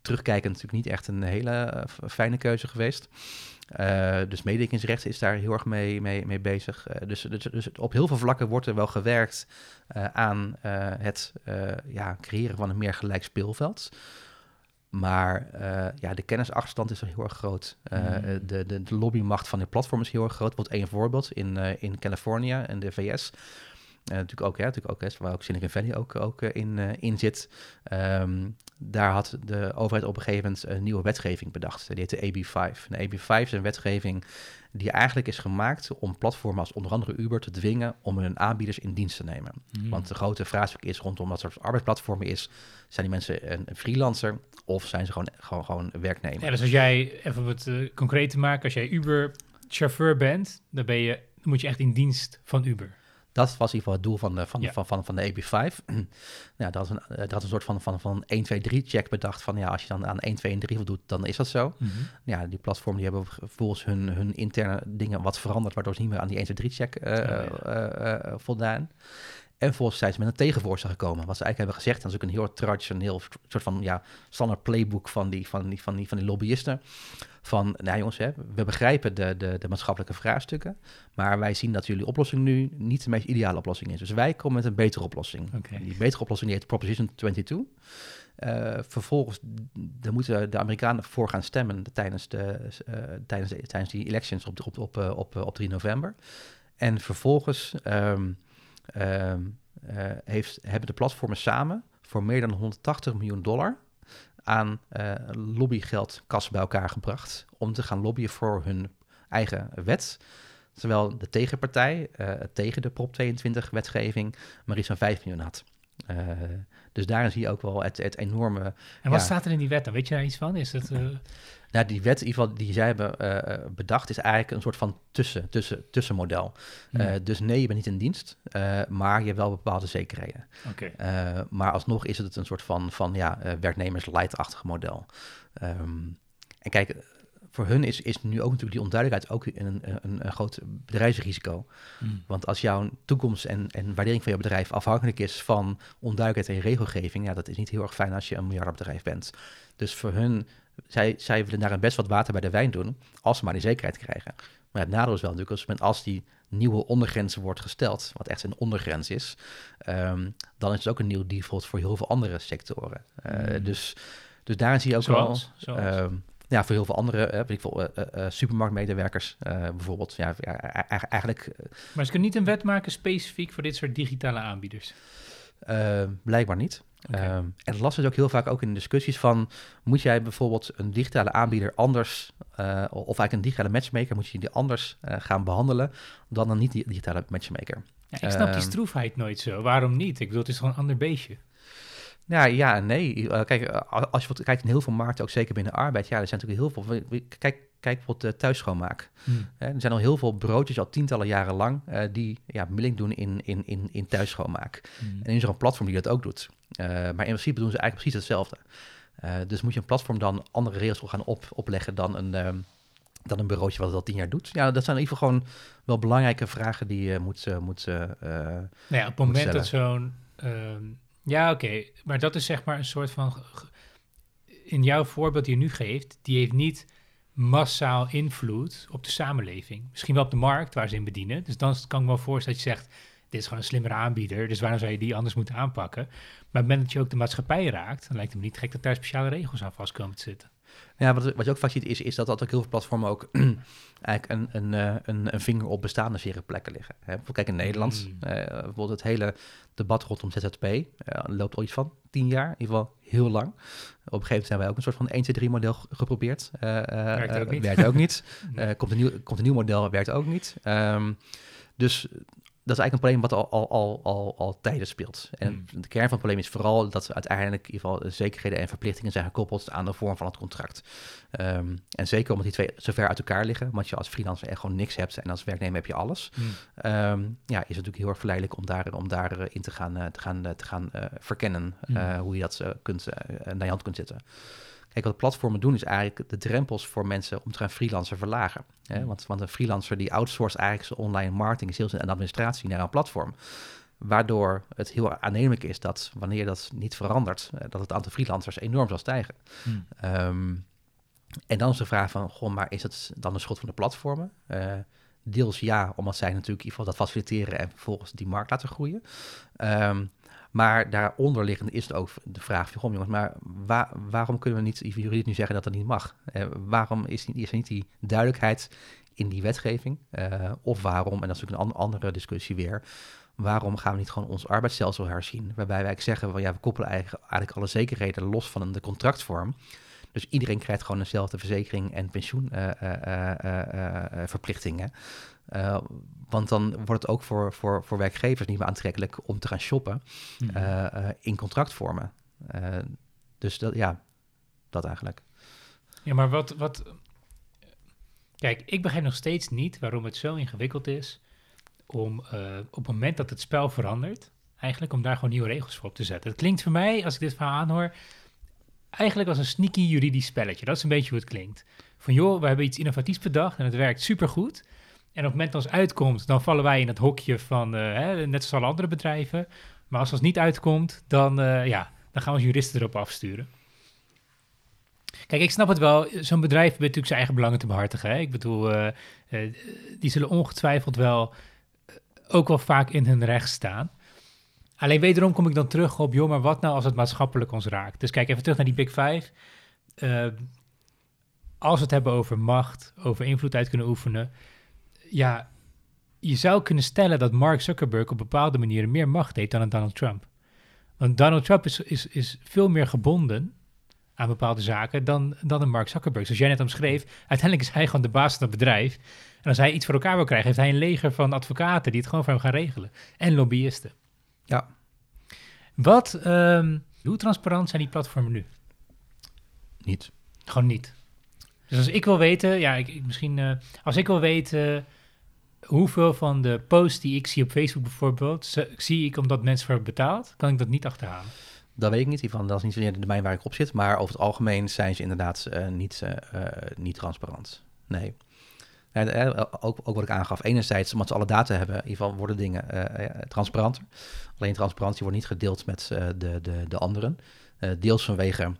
terugkijken natuurlijk niet echt een hele fijne keuze geweest. Uh, dus mededingingsrecht is daar heel erg mee, mee, mee bezig. Uh, dus, dus, dus, op heel veel vlakken wordt er wel gewerkt uh, aan het ja, creëren van een meer gelijk speelveld. Maar ja, de kennisachterstand is er heel erg groot. Mm. de, de, de, lobbymacht van de platform is heel erg groot. Wordt één voorbeeld in, in Californië en de VS. natuurlijk ook, ja, natuurlijk ook, hè, waar ook Silicon Valley ook, ook in, in zit. Um, daar had de overheid op een gegeven moment een nieuwe wetgeving bedacht. Die heette AB5. De AB5 is een wetgeving die eigenlijk is gemaakt om platformen als onder andere Uber te dwingen om hun aanbieders in dienst te nemen. Hmm. Want de grote vraagstuk is rondom wat soort arbeidsplatformen is, zijn die mensen een, freelancer of zijn ze gewoon, gewoon, gewoon werknemer? Ja, dus als jij, even wat uh, concreet te maken, als jij Uber-chauffeur bent, dan, ben je, dan moet je echt in dienst van Uber. Dat was in ieder geval het doel van de, van, van, van, van de AB5. ja, dat, is een, dat is een soort van, van, van 1, 2, 3 check bedacht. Van ja, als je dan aan 1, 2 en 3 voldoet, dan is dat zo. Mm -hmm. Ja, die platform die hebben volgens hun, hun interne dingen wat veranderd, waardoor ze niet meer aan die 1, 2, 3 check uh, oh, ja. uh, voldaan. En volgens zijn ze met een tegenvoorstel gekomen. Wat ze eigenlijk hebben gezegd, dat is ook een heel traditioneel soort van ja, standaard playbook van die, van die, van die, van die lobbyisten. Van, nou jongens, hè, we begrijpen de, de, de maatschappelijke vraagstukken, maar wij zien dat jullie oplossing nu niet de meest ideale oplossing is. Dus wij komen met een betere oplossing. Okay. Die betere oplossing die heet Proposition 22. Uh, eh, vervolgens daar moeten de Amerikanen voor gaan stemmen tijdens, de, uh, tijdens, de, tijdens die elections op, op, op, op, op 3 november. En vervolgens um, uh, heeft, hebben de platformen samen voor meer dan 180 miljoen dollar aan uh, lobbygeld kas bij elkaar gebracht om te gaan lobbyen voor hun eigen wet. terwijl de tegenpartij uh, tegen de Prop 22 wetgeving maar iets van 5 miljoen had. Uh, dus daarin zie je ook wel het, het enorme... En wat staat er in die wet dan? Weet je daar iets van? Is het... Uh... Nou, die wet in ieder geval die zij hebben uh, bedacht is eigenlijk een soort van tussen, tussen, tussenmodel. Ja. Uh, dus nee, je bent niet in dienst, maar je hebt wel bepaalde zekerheden. Okay. maar alsnog is het een soort van, van ja, werknemers-light-achtig model. Um, en kijk, voor hun is, is nu ook natuurlijk die onduidelijkheid ook een, een, een groot bedrijfsrisico. Mm. Want als jouw toekomst en, en waardering van je bedrijf afhankelijk is van onduidelijkheid en regelgeving, ja, dat is niet heel erg fijn als je een miljardbedrijf bent. Dus voor hun, zij, zij willen daar best wat water bij de wijn doen, als ze maar die zekerheid krijgen. Maar het nadeel is wel natuurlijk, als, als die nieuwe ondergrens wordt gesteld, wat echt een ondergrens is, um, dan is het ook een nieuw default voor heel veel andere sectoren. Uh, mm. dus, dus daar zie je ook zoals, wel... Zoals? Um, ja, voor heel veel andere, uh, weet ik veel, uh, uh, supermarktmedewerkers bijvoorbeeld. Ja, eigenlijk... maar ze kunnen niet een wet maken specifiek voor dit soort digitale aanbieders? blijkbaar niet. Okay. Um, en het lastig is ook heel vaak ook in discussies van... moet jij bijvoorbeeld een digitale aanbieder anders... of eigenlijk een digitale matchmaker... moet je die anders gaan behandelen... dan een niet-digitale matchmaker. Ja, ik snap die Ehm, stroefheid nooit zo. Waarom niet? Ik bedoel, het is gewoon een ander beestje. Ja, ja en nee. Uh, kijk, uh, als je kijkt in heel veel markten, ook zeker binnen arbeid, ja, er zijn natuurlijk heel veel. Kijk, kijk bijvoorbeeld uh, thuisschoonmaak. Hmm. er zijn al heel veel broodjes, al tientallen jaren lang, die ja, milling doen in, in, in, in thuisschoonmaak. Hmm. En is er een platform die dat ook doet. maar in principe doen ze eigenlijk precies hetzelfde. dus moet je een platform dan andere regels gaan op, opleggen dan een, dan een bureautje wat het al tien jaar doet. Ja, dat zijn in ieder geval gewoon wel belangrijke vragen die je moet, moet, nou ja, op het moment dat zo'n... ehm, ja, oké. Maar dat is zeg maar een soort van. In jouw voorbeeld die je nu geeft, die heeft niet massaal invloed op de samenleving. Misschien wel op de markt waar ze in bedienen. Dus dan kan ik me wel voorstellen dat je zegt: dit is gewoon een slimmere aanbieder, dus waarom zou je die anders moeten aanpakken? Maar op het moment dat je ook de maatschappij raakt, dan lijkt het me niet gek dat daar speciale regels aan vast komen te zitten. Ja, wat, wat je ook vaak ziet is, is dat, dat ook heel veel platformen ook eigenlijk een, een, een, een vinger op bestaande zere plekken liggen. Hè, kijk in Nederland, mm. uh, bijvoorbeeld het hele debat rondom ZZP uh, loopt al iets van tien jaar, in ieder geval heel lang. Op een gegeven moment zijn wij ook een soort van 1, 2, 3 model geprobeerd. Uh, werkt ook niet. Werkt ook niet. komt, een nieuw, komt een nieuw model, werkt ook niet. Um, dus dat is eigenlijk een probleem wat al, al, al, al, al tijden speelt. En mm. de kern van het probleem is vooral dat uiteindelijk in ieder geval zekerheden en verplichtingen zijn gekoppeld aan de vorm van het contract. Um, en zeker omdat die twee zo ver uit elkaar liggen, want je als freelancer echt gewoon niks hebt en als werknemer heb je alles. Mm. Um, ja, is het natuurlijk heel erg verleidelijk om daar, om daarin in te gaan, uh, te gaan, uh, te gaan uh, verkennen mm. hoe je dat kunt, naar je hand kunt zetten. Kijk, wat platformen doen is eigenlijk de drempels voor mensen om te gaan freelancer verlagen. Hè? Want, want een freelancer die outsourced eigenlijk zijn online marketing, sales en administratie naar een platform. Waardoor het heel aannemelijk is dat wanneer dat niet verandert, dat het aantal freelancers enorm zal stijgen. Hmm. Um, en dan is de vraag van, goh, maar is het dan een schuld van de platformen? Uh, deels ja, omdat zij natuurlijk in ieder geval dat faciliteren en vervolgens die markt laten groeien. Um, maar daaronder liggend is ook de vraag van, jongens, maar waar, waarom kunnen we niet juridisch nu zeggen dat dat niet mag? Uh, waarom is, er niet die duidelijkheid in die wetgeving? Uh, of waarom, en dat is natuurlijk een an andere discussie weer, waarom gaan we niet gewoon ons arbeidsstelsel herzien? Waarbij wij zeggen, van, ja, we koppelen eigenlijk, alle zekerheden los van de contractvorm. Dus iedereen krijgt gewoon dezelfde verzekering en pensioenverplichtingen. Uh, want dan wordt het ook voor, voor, voor werkgevers niet meer aantrekkelijk om te gaan shoppen mm. uh, uh, in contractvormen. dus dat, ja, dat eigenlijk. Ja, maar wat, wat. Kijk, ik begrijp nog steeds niet waarom het zo ingewikkeld is om op het moment dat het spel verandert, eigenlijk om daar gewoon nieuwe regels voor op te zetten. Het klinkt voor mij, als ik dit verhaal aanhoor, eigenlijk als een sneaky juridisch spelletje. Dat is een beetje hoe het klinkt. Van joh, we hebben iets innovatiefs bedacht en het werkt supergoed. En op het moment dat het uitkomt, dan vallen wij in het hokje van, uh, hè, net zoals alle andere bedrijven. Maar als het niet uitkomt, dan, uh, ja, dan gaan we juristen erop afsturen. Kijk, ik snap het wel. Zo'n bedrijf heeft natuurlijk zijn eigen belangen te behartigen. Hè? Ik bedoel, uh, die zullen ongetwijfeld wel ook wel vaak in hun recht staan. Alleen wederom kom ik dan terug op, joh, maar wat nou als het maatschappelijk ons raakt? Dus kijk even terug naar die Big Five. als we het hebben over macht, over invloed uit kunnen oefenen ja, je zou kunnen stellen dat Mark Zuckerberg op bepaalde manieren meer macht heeft dan een Donald Trump. Want Donald Trump is, is, is veel meer gebonden aan bepaalde zaken dan, dan een Mark Zuckerberg. Zoals jij net omschreef, uiteindelijk is hij gewoon de baas van het bedrijf. En als hij iets voor elkaar wil krijgen, heeft hij een leger van advocaten die het gewoon voor hem gaan regelen. En lobbyisten. Ja. Wat, ehm, hoe transparant zijn die platformen nu? Niet. Gewoon niet. Dus als ik wil weten, ja, ik, ik misschien, eh, als ik wil weten hoeveel van de posts die ik zie op Facebook bijvoorbeeld, zie ik omdat mensen voor hebben betaald, kan ik dat niet achterhalen. Dat weet ik niet. Dat is niet zozeer de domein waar ik op zit. Maar over het algemeen zijn ze inderdaad eh, niet, eh, eh, niet transparant. Nee. Ja, ook, ook wat ik aangaf. Enerzijds, omdat ze alle data hebben, in ieder geval worden dingen eh, transparanter. Alleen transparantie wordt niet gedeeld met de, de, de anderen. Deels vanwege,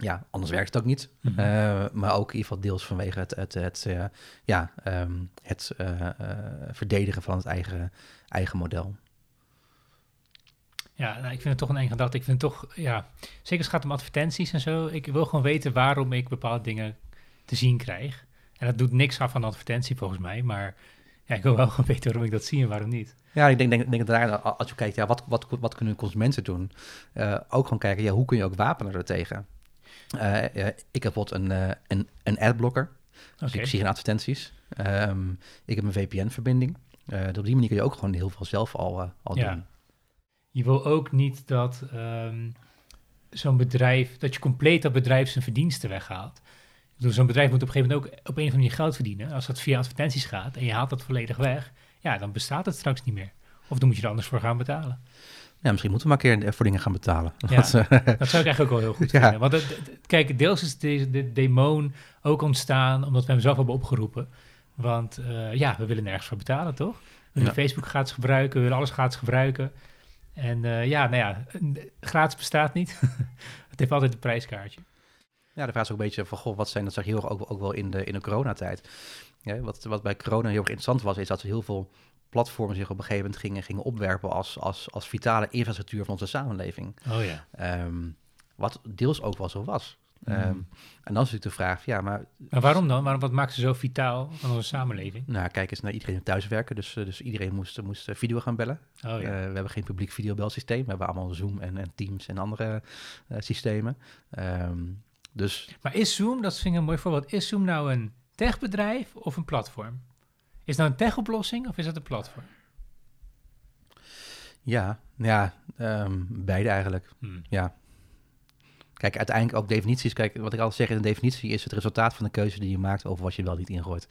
ja, anders werkt het ook niet. Mhm. Eh, maar ook in ieder geval deels vanwege het, het, het, eh, ja, ehm, het eh, verdedigen van het eigen, eigen model. Ja, nou, ik vind het toch een eng gedachte. Ik vind het toch, ja, zeker als het gaat om advertenties en zo. Ik wil gewoon weten waarom ik bepaalde dingen te zien krijg. En dat doet niks af van advertentie volgens mij, maar ja, ik wil wel gewoon weten waarom ik dat zie en waarom niet. Ja, ik denk, denk, denk dat daar, als je kijkt, ja, wat, wat, wat kunnen consumenten doen? Ook gewoon kijken, ja, hoe kun je ook wapenen ertegen? Eh, eh, ik heb bijvoorbeeld een, eh, een, een adblocker, dus ik zie geen advertenties. Ehm, ik heb een VPN-verbinding. Eh, dus op die manier kun je ook gewoon heel veel zelf al, eh, al Ja. doen. Je wil ook niet dat ehm, zo'n bedrijf, dat je compleet dat bedrijf zijn verdiensten weghaalt. Bedoel, zo'n bedrijf moet op een gegeven moment ook op een of andere manier geld verdienen. Als dat via advertenties gaat en je haalt dat volledig weg, ja, dan bestaat het straks niet meer. Of dan moet je er anders voor gaan betalen. Ja, misschien moeten we maar een keer voor dingen gaan betalen. Ja. Dat, eh, Dat zou ik eigenlijk ook wel heel goed Ja. vinden. Want het, kijk, deels is deze de demon ook ontstaan omdat we hem zelf hebben opgeroepen. Want eh, ja, we willen nergens voor betalen, toch? We willen Ja. Facebook gratis gebruiken, we willen alles gratis gebruiken. En eh, ja, nou ja, gratis bestaat niet. het heeft altijd een prijskaartje. Ja, de vraag is ook een beetje van, goh, wat zijn, dat zag je heel erg ook, ook wel in de, in de coronatijd. Ja, wat, wat bij corona heel erg interessant was, is dat heel veel platformen zich op een gegeven moment gingen, gingen opwerpen als, als, als vitale infrastructuur van onze samenleving. Oh ja. Ehm, wat deels ook wel zo was. Mhm. Ehm, en dan is natuurlijk de vraag, ja, maar Maar waarom dan? Waarom, wat maakt ze zo vitaal van onze samenleving? nou, kijk eens naar iedereen thuiswerken. Dus, eh, dus iedereen moest, moest eh, video gaan bellen. Oh ja. Eh, we hebben geen publiek videobelsysteem. We hebben allemaal Zoom en, en Teams en andere systemen. Ehm, dus Maar is Zoom, dat vind ik een mooi voorbeeld, is Zoom nou een techbedrijf of een platform? Is nou een techoplossing of is het een platform? ja, ja ehm, beide eigenlijk. Hmm. Ja. Kijk, uiteindelijk ook definities. Kijk, wat ik altijd zeg in een definitie is het resultaat van de keuze die je maakt over wat je wel niet ingooit.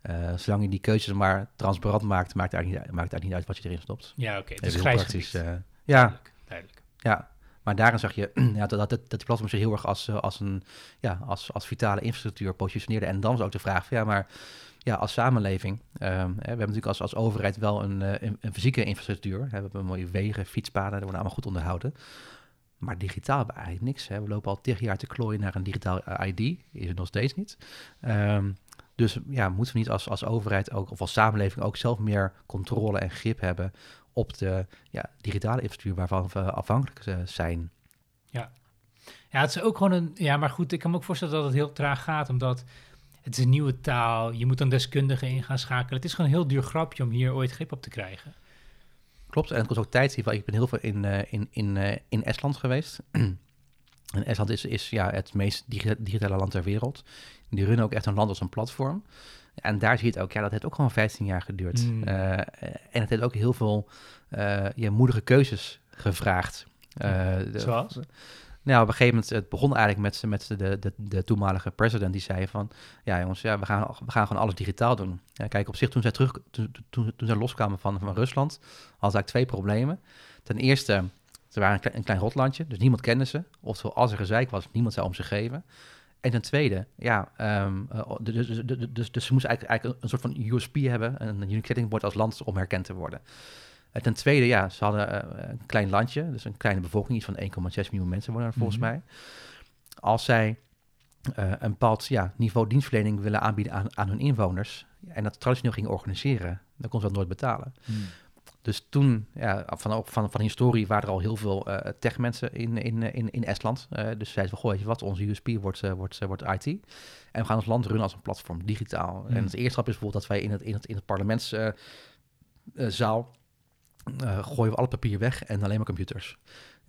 Eh, zolang je die keuzes maar transparant maakt, maakt het eigenlijk niet, maakt het eigenlijk niet uit wat je erin stopt. Ja, oké. Even Dus heel grijs praktisch, eh, ja, Duidelijk, duidelijk. ja. Maar daarin zag je ja, dat, dat, dat die platform zich heel erg als, eh, als, een, ja, als, als vitale infrastructuur positioneerde. En dan was ook de vraag van ja, maar ja, als samenleving, ehm, we hebben natuurlijk als, als overheid wel een, eh, een, een fysieke infrastructuur. We hebben mooie wegen, fietspaden, die worden allemaal goed onderhouden. Maar digitaal hebben we eigenlijk niks. Hè. We lopen al tig jaar te klooien naar een digitaal ID. Is het nog steeds niet. Ehm, dus ja, moeten we niet als, als overheid ook, of als samenleving ook zelf meer controle en grip hebben op de ja, digitale infrastructuur waarvan we afhankelijk eh, zijn. Ja, het is ook gewoon een... Ja, maar goed, ik kan me ook voorstellen dat het heel traag gaat, omdat het is een nieuwe taal. Je moet dan deskundigen in gaan schakelen. Het is gewoon een heel duur grapje om hier ooit grip op te krijgen. Klopt, en het kost ook tijd. Ik ben heel veel in, eh, in, in, eh, in Estland geweest. en Estland is, is ja, het meest digi- digitale land ter wereld. Die runnen ook echt een land als een platform. En daar zie je het ook, ja, dat heeft ook gewoon 15 jaar geduurd. Mm. En het heeft ook heel veel eh ja, moedige keuzes gevraagd. De- Zoals? Nou, op een gegeven moment, het begon eigenlijk met, met de, de, de toenmalige president die zei van, ja jongens, ja, we, gaan, we gaan gewoon alles digitaal doen. Ja, kijk, op zich toen zij, terug, toen, toen, toen zij loskwamen van, van Rusland, hadden ze eigenlijk twee problemen. Ten eerste, ze waren een klein, een klein rotlandje, dus niemand kende ze. Oftewel, als er gezeik was, niemand zou om ze geven. En ten tweede, ja, eh, dus, dus, dus, dus, ze moesten eigenlijk, eigenlijk een soort van USP hebben, een unique point als land om herkend te worden. En ten tweede, ja, ze hadden eh, een klein landje, dus een kleine bevolking, iets van 1,6 miljoen mensen wonen er volgens Mhm. mij. Als zij eh, een bepaald ja, niveau dienstverlening willen aanbieden aan, aan hun inwoners en dat traditioneel gingen organiseren, dan kon ze dat nooit betalen. Dus toen, ja, van, van, van historie waren er al heel veel eh techmensen in, in, in, in Estland. Eh, dus zeiden van, goh, weet je wat, onze USP wordt, eh, wordt, eh, wordt IT. En we gaan ons land runnen als een platform, digitaal. Hmm. En het eerste stap is bijvoorbeeld dat wij in het, in het, in het parlementszaal eh, gooien we alle papier weg en alleen maar computers.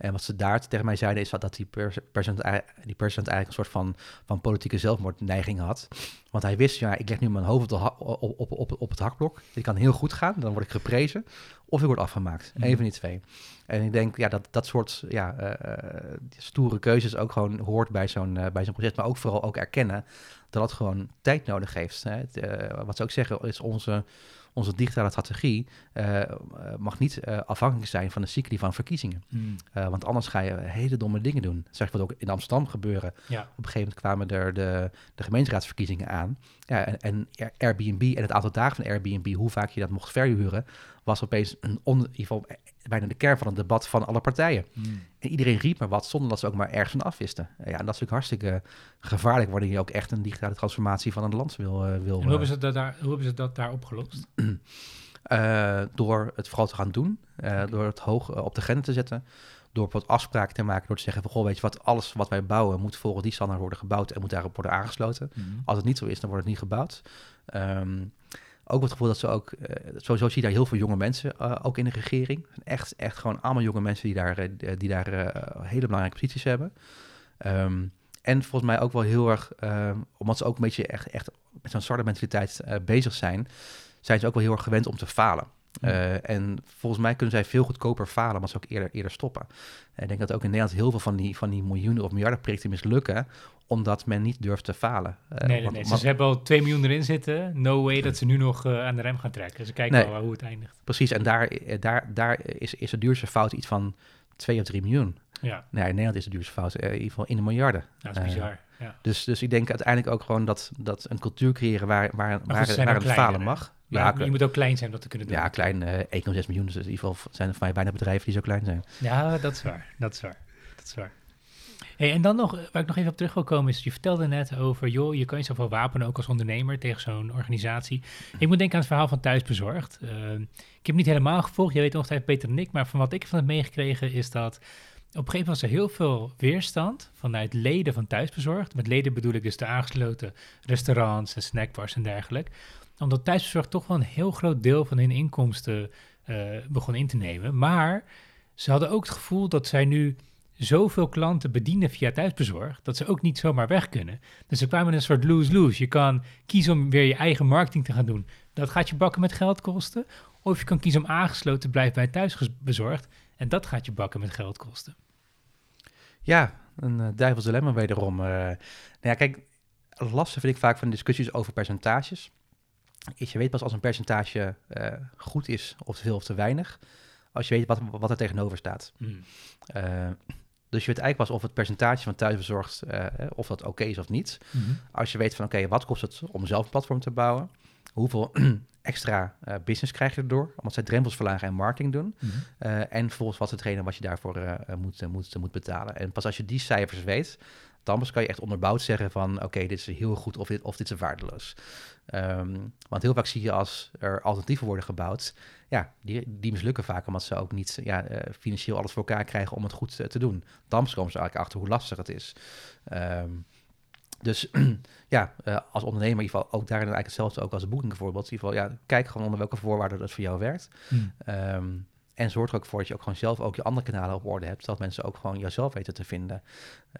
En wat ze daar tegen mij zeiden is dat, dat die, pers president, die president eigenlijk een soort van, van politieke zelfmoordneiging had. Want hij wist, ja, ik leg nu mijn hoofd op, op, op, op, op het hakblok. Dit kan heel goed gaan, dan word ik geprezen. Of ik word afgemaakt. Mm. Eén van die twee. En ik denk ja, dat dat soort ja, uh, stoere keuzes ook gewoon hoort bij zo'n uh, bij zo'n proces. Maar ook vooral ook erkennen dat het gewoon tijd nodig heeft. Hè. Het, wat ze ook zeggen is onze onze digitale strategie uh, mag niet uh, afhankelijk zijn van de cycli van verkiezingen. Hmm. want anders ga je hele domme dingen doen. Zeg wat ook in Amsterdam gebeuren. Ja. Op een gegeven moment kwamen er de, de gemeenteraadsverkiezingen aan. Ja, en, en, Airbnb en het aantal dagen van Airbnb, hoe vaak je dat mocht verhuren, was opeens een on, in ieder geval bijna de kern van het debat van alle partijen. Hmm. En iedereen riep maar wat zonder dat ze ook maar ergens van afwisten. Ja, en dat is natuurlijk hartstikke gevaarlijk wanneer je ook echt een digitale transformatie van een land wil. Uh, wil en hoe hebben, ze dat daar, hoe hebben ze dat daar opgelost? Uh, door het vooral te gaan doen, uh, door het hoog op de agenda te zetten, door wat afspraken te maken, door te zeggen van, goh, weet je wat, alles wat wij bouwen moet volgens die standaard worden gebouwd en moet daarop worden aangesloten. Hmm. Als het niet zo is, dan wordt het niet gebouwd. Um, ook het gevoel dat ze ook, uh, sowieso zie je daar heel veel jonge mensen uh, ook in de regering. Echt, echt gewoon allemaal jonge mensen die daar, uh, die daar hele belangrijke posities hebben. Um, en volgens mij ook wel heel erg, um, omdat ze ook een beetje echt, echt met zo'n start mentaliteit bezig zijn, zijn ze ook wel heel erg gewend om te falen. Uh, en volgens mij kunnen zij veel goedkoper falen, maar ze ook eerder, eerder stoppen. En ik denk dat ook in Nederland heel veel van die, van die miljoenen of miljarden projecten mislukken, omdat men niet durft te falen. Uh, nee, nee, nee. ze hebben al 2 miljoen erin zitten. No way dat ze nu nog uh, aan de rem gaan trekken. Ze kijken nee, wel hoe het eindigt. Precies, en daar, daar, daar is, is de duurste fout iets van 2 of 3 miljoen. Ja. Nee, in Nederland is de duurste fout in ieder geval in de miljarden. Dat is bizar. Ja. Dus, dus ik denk uiteindelijk ook gewoon dat, dat een cultuur creëren waar, waar, waar, waar het falen mag. Ja, je moet ook klein zijn om dat te kunnen doen. Ja, klein, uh, 1,6 miljoen. Dus in ieder geval zijn er van mij bijna bedrijven die zo klein zijn. Ja, dat is waar. Dat is waar. Dat is waar. Hey, en dan nog, waar ik nog even op terug wil komen, is je vertelde net over, joh, je kan je zoveel wapenen ook als ondernemer tegen zo'n organisatie. Ik moet denken aan het verhaal van Thuisbezorgd. Uh, ik heb niet helemaal gevolgd, je weet nog steeds beter dan ik, maar van wat ik van het meegekregen is dat op een gegeven moment was er heel veel weerstand vanuit leden van Thuisbezorgd. Met leden bedoel ik dus de aangesloten restaurants en snackbars en dergelijke omdat thuisbezorgd toch wel een heel groot deel van hun inkomsten uh, begon in te nemen. Maar ze hadden ook het gevoel dat zij nu zoveel klanten bedienen via thuisbezorgd, dat ze ook niet zomaar weg kunnen. Dus ze kwamen in een soort lose-lose. Je kan kiezen om weer je eigen marketing te gaan doen. Dat gaat je bakken met geld kosten. Of je kan kiezen om aangesloten te blijven bij thuisbezorgd. En dat gaat je bakken met geld kosten. Ja, een uh, duivels dilemma wederom. Uh, nou ja, kijk, lastig vind ik vaak van discussies over percentages is je weet pas als een percentage uh, goed is of te veel of te weinig, als je weet wat, wat er tegenover staat. Mm. Uh, dus je weet eigenlijk pas of het percentage van thuisbezorgd, uh, of dat oké is of niet. Mm-hmm. Als je weet van oké, okay, wat kost het om zelf een platform te bouwen? Hoeveel extra business krijg je erdoor? Omdat zij drempels verlagen en marketing doen. Uh, en volgens wat is hetgene wat je daarvoor moet, moet, moet betalen. En pas als je die cijfers weet, dan pas kan je echt onderbouwd zeggen van oké, dit is heel goed of dit, of dit is waardeloos. Um, want heel vaak zie je als er alternatieven worden gebouwd, ja, die, die mislukken vaak omdat ze ook niet ja, uh, financieel alles voor elkaar krijgen om het goed uh, te doen. Dan komen ze eigenlijk achter hoe lastig het is. Um, dus ja, uh, als ondernemer in ieder geval ook daarin eigenlijk hetzelfde ook als een boeking bijvoorbeeld. In ieder geval, ja, kijk gewoon onder welke voorwaarden dat voor jou werkt. Hmm. Um, en zorg er ook voor dat je ook gewoon zelf ook je andere kanalen op orde hebt, zodat mensen ook gewoon jezelf weten te vinden.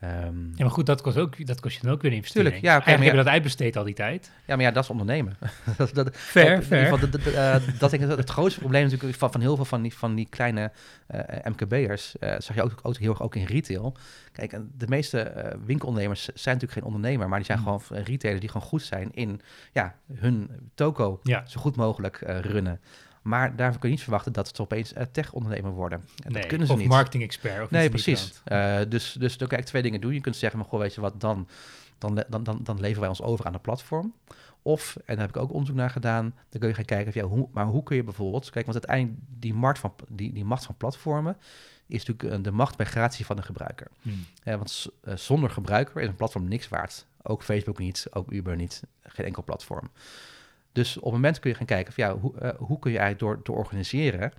Um, ja, maar goed, dat kost, ook, dat kost je dan ook weer een investering. Tuurlijk, ja. Okay, Eigenlijk hebben dat uitbesteed al die tijd. Ja, maar ja, dat is ondernemen. dat, dat, fair, dat, fair. Geval, dat, uh, dat, ik, het grootste probleem natuurlijk van, van heel veel van die, van die kleine uh, MKB'ers, uh, zag je ook, ook heel erg ook in retail. Kijk, de meeste winkelondernemers zijn natuurlijk geen ondernemer, maar die zijn hmm. gewoon retailers die gewoon goed zijn in ja, hun toko ja. zo goed mogelijk runnen. Maar daarvoor kun je niet verwachten dat het opeens uh, tech-ondernemer worden. En nee, dat kunnen ze of niet. marketing-expert. Of nee, precies. Uh, dus, dus dan kan ik twee dingen doen. Je kunt zeggen, maar goh, weet je wat, dan, dan, dan, dan, dan leveren wij ons over aan de platform. Of, en daar heb ik ook onderzoek naar gedaan, dan kun je gaan kijken, ja, hoe, maar hoe kun je bijvoorbeeld, kijk, want uiteindelijk die, markt van, die, die macht van platformen is natuurlijk uh, de macht bij gratie van de gebruiker. Hmm. want zonder gebruiker is een platform niks waard. Ook Facebook niet, ook Uber niet, geen enkel platform. Dus op het moment kun je gaan kijken van ja, hoe, uh, hoe kun je eigenlijk door te organiseren,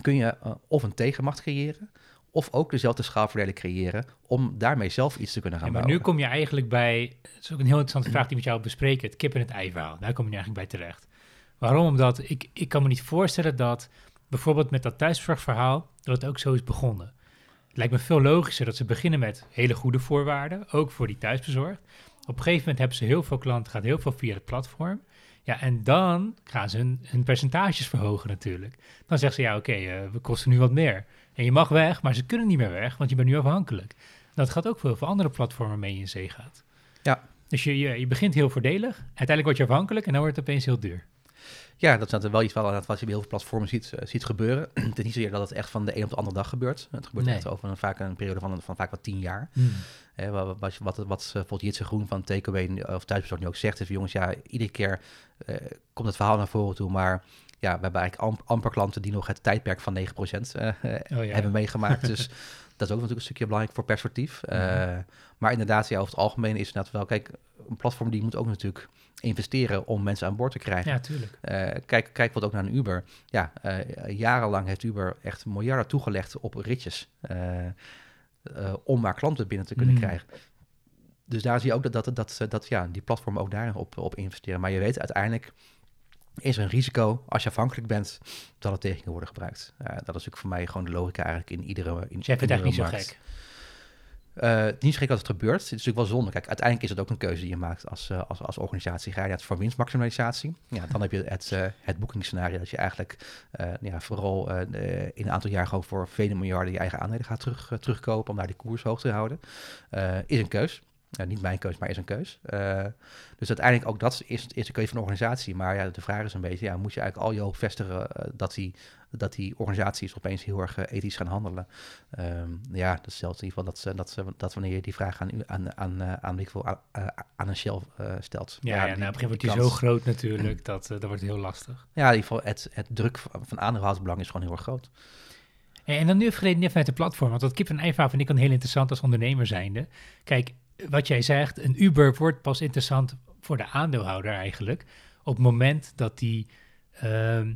kun je uh, of een tegenmacht creëren, of ook dezelfde schaalverdeling creëren om daarmee zelf iets te kunnen gaan ja, maar bouwen. nu kom je eigenlijk bij, het is ook een heel interessante vraag die met jou bespreken, het kip en het ei verhaal. Daar kom je nu eigenlijk bij terecht. Waarom? Omdat ik, ik kan me niet voorstellen dat bijvoorbeeld met dat thuiszorgverhaal, dat het ook zo is begonnen. Het lijkt me veel logischer dat ze beginnen met hele goede voorwaarden, ook voor die thuisbezorgd. Op een gegeven moment hebben ze heel veel klanten, gaat heel veel via het platform. Ja, en dan gaan ze hun, hun percentages verhogen natuurlijk. Dan zeggen ze, ja oké, eh, we kosten nu wat meer. En je mag weg, maar ze kunnen niet meer weg, want je bent nu afhankelijk. Dat gaat ook voor heel veel andere platformen mee in zee gaat. Ja. Dus je, je, je begint heel voordelig, uiteindelijk word je afhankelijk en dan wordt het opeens heel duur. Ja, dat is wel iets wat, wat je bij heel veel platformen ziet, uh, ziet gebeuren. het is niet zozeer dat het echt van de een op de andere dag gebeurt. Het gebeurt Nee. echt over een, vaak een periode van, van vaak wat tien jaar. Hmm. Wat, wat, wat, wat eh, bijvoorbeeld Jitse Groen van TKW nu- of Thuisbezorgd nu ook zegt, is jongens, ja, iedere keer eh, komt het verhaal naar voren toe, maar ja, we hebben eigenlijk amp- amper klanten die nog het tijdperk van 9% eh, eh, Oh ja. hebben meegemaakt. dus dat is ook natuurlijk een stukje belangrijk voor perspectief. Eh, Mhm. Maar inderdaad, ja, over het algemeen is het inderdaad wel, kijk, een platform die moet ook natuurlijk investeren om mensen aan boord te krijgen. Ja, tuurlijk. Eh, kijk, kijk wat ook naar een Uber. Ja, eh, jarenlang heeft Uber echt miljarden toegelegd op ritjes. eh, om maar klanten binnen te kunnen Mm. krijgen. Dus daar zie je ook dat, dat, dat, dat, ja, die platformen ook daarin op, op investeren. Maar je weet uiteindelijk is er een risico als je afhankelijk bent dat het tegen je worden gebruikt. Dat is natuurlijk voor mij gewoon de logica eigenlijk in iedere in, Dus jij vindt het iedere eigenlijk niet zo markt. gek. Eh, niet schrik dat het gebeurt. Het is natuurlijk wel zonde. Kijk, uiteindelijk is het ook een keuze die je maakt als, eh, als, als organisatie. Ga je het voor winstmaximalisatie? Ja, dan heb je het, eh het boekingsscenario dat je eigenlijk eh, ja, vooral eh, in een aantal jaar gewoon voor vele miljarden je eigen aandelen gaat terug, eh, terugkopen om daar die koers hoog te houden. Eh, is een keus. Ja, niet mijn keus, maar is een keus. Eh, dus uiteindelijk ook dat is, is een keuze van de organisatie. Maar ja, de vraag is een beetje, ja, moet je eigenlijk al je hoop vestigen eh, dat, die, dat die organisaties opeens heel erg eh, ethisch gaan handelen? Ehm, ja, dat stelt in ieder geval dat, ze, dat, ze, dat wanneer je die vraag aan, u- aan, aan, aan, aan, aan een Shell stelt. Ja, ja, die- nou, op een gegeven moment wordt die kans- zo groot natuurlijk, dat, dat wordt heel lastig. Ja, in ieder geval het, het druk van, van aandeelhoudersbelang is gewoon heel erg groot. En dan nu net vanuit de platform, want dat kip en ei verhaal vind ik dan heel interessant als ondernemer zijnde. Kijk, wat jij zegt, een Uber wordt pas interessant voor de aandeelhouder eigenlijk, op het moment dat die ehm,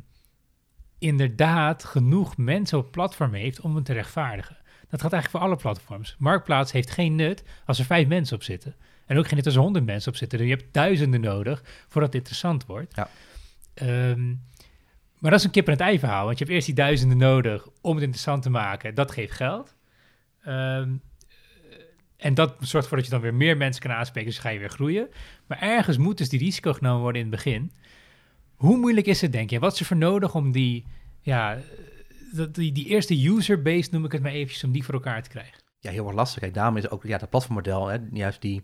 inderdaad genoeg mensen op het platform heeft om het te rechtvaardigen. Dat gaat eigenlijk voor alle platforms. Marktplaats heeft geen nut als er vijf mensen op zitten. En ook geen nut als er honderd mensen op zitten. Dus je hebt duizenden nodig voordat het interessant wordt. Ja. Ehm, maar dat is een kip en het ei verhaal. Want je hebt eerst die duizenden nodig om het interessant te maken. Dat geeft geld. Ehm, en dat zorgt ervoor dat je dan weer meer mensen kan aanspreken. Dus ga je weer groeien. Maar ergens moet dus die risico genomen worden in het begin. Hoe moeilijk is het, denk je? Wat is er voor nodig om die, ja, die, die eerste user base, noem ik het maar eventjes, om die voor elkaar te krijgen? Ja, heel erg lastig. Kijk, daarom is ook ja, dat platformmodel, hè, juist die,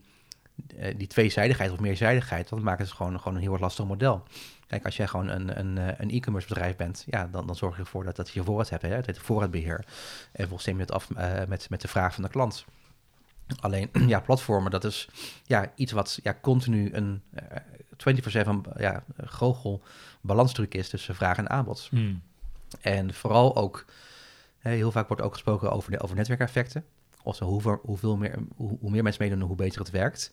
eh, die tweezijdigheid of meerzijdigheid, dat maakt het gewoon, gewoon een heel erg lastig model. Kijk, als jij gewoon een, een, eh, een e-commerce bedrijf bent, ja, dan, dan zorg je ervoor dat, dat je voorraad hebt, hè, het voorraadbeheer. En vervolgens stem je af eh, met, met de vraag van de klant. Alleen, ja, platformen, dat is ja, iets wat ja, continu een eh 24-7 ja, goochel balanstruc is tussen vraag en aanbod. En vooral ook, heel vaak wordt ook gesproken over, de, over netwerkeffecten. Of hoeveel, hoeveel meer, hoe, hoe meer mensen meedoen, hoe beter het werkt.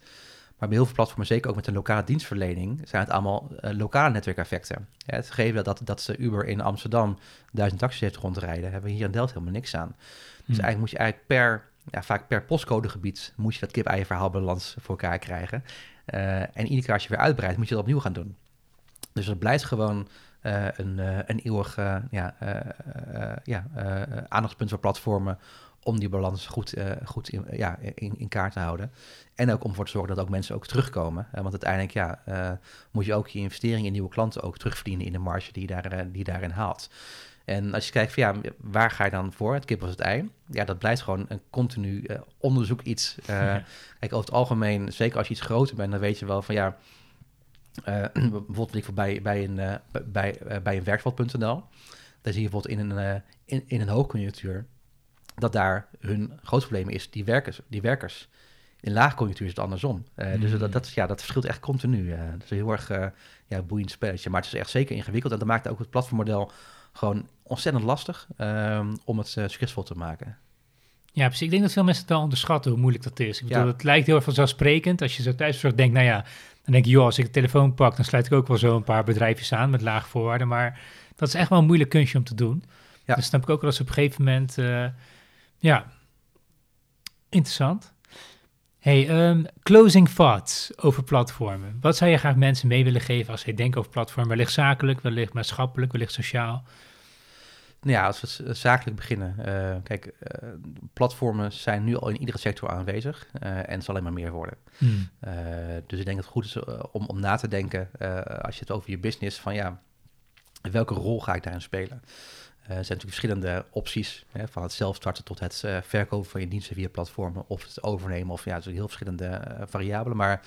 Maar bij heel veel platformen, zeker ook met een lokale dienstverlening, zijn het allemaal eh, lokale netwerkeffecten. Ja, het gegeven dat, dat, ze Uber in Amsterdam duizend taxis heeft rondrijden, hebben we hier in Delft helemaal niks aan. Dus eigenlijk moet je eigenlijk per, ja, vaak per postcodegebied, moet je dat kip-ei verhaalbalans voor elkaar krijgen. Eh, en iedere keer als je weer uitbreidt, moet je dat opnieuw gaan doen. Dus het blijft gewoon eh, een, eh, een eeuwig aandachtspunt voor platformen om die balans goed, goed in, ja, in, in kaart te houden. En ook om ervoor te zorgen dat ook mensen ook terugkomen. Want uiteindelijk ja, moet je ook je investering in nieuwe klanten ook terugverdienen in de marge die je, daar, die je daarin haalt. En als je kijkt van ja, waar ga je dan voor? Het kip of het ei? Ja, dat blijft gewoon een continu eh, onderzoek iets. Eh, Ja. Kijk, over het algemeen, zeker als je iets groter bent, dan weet je wel van ja, eh, bijvoorbeeld ik bij, bij een, bij, bij een werkveld.nl, daar zie je bijvoorbeeld in een, in, in een hoogconjunctuur dat daar hun grootste probleem is die werkers. Die werkers. In laagconjunctuur is het andersom. Dus Mm. dat, dat, ja, dat verschilt echt continu. dat is een heel erg ja, boeiend spelletje. Maar het is echt zeker ingewikkeld. En dat maakt ook het platformmodel gewoon ontzettend lastig ehm, om het eh, succesvol te maken. Ja, precies. Ik denk dat veel mensen het wel onderschatten hoe moeilijk dat is. Ik bedoel, Ja. het lijkt heel erg vanzelfsprekend. Als je zo thuiszorg denkt, nou ja, dan denk je, joh, als ik de telefoon pak, dan sluit ik ook wel zo een paar bedrijfjes aan met lage voorwaarden. Maar dat is echt wel een moeilijk kunstje om te doen. Ja. Dus snap ik ook wel als op een gegeven moment, eh, ja, interessant. Hey, ehm, closing thoughts over platformen. Wat zou je graag mensen mee willen geven als zij denken over platformen? Wellicht zakelijk, wellicht maatschappelijk, wellicht sociaal. Nou ja, als we zakelijk beginnen. Uh, kijk, uh, platformen zijn nu al in iedere sector aanwezig uh, en het zal alleen maar meer worden. Hmm. dus ik denk dat het goed is om, om na te denken, als je het over je business, van ja, welke rol ga ik daarin spelen? er zijn natuurlijk verschillende opties, hè, van het zelf starten tot het verkopen van je diensten via platformen of het overnemen of ja, er zijn heel verschillende variabelen, maar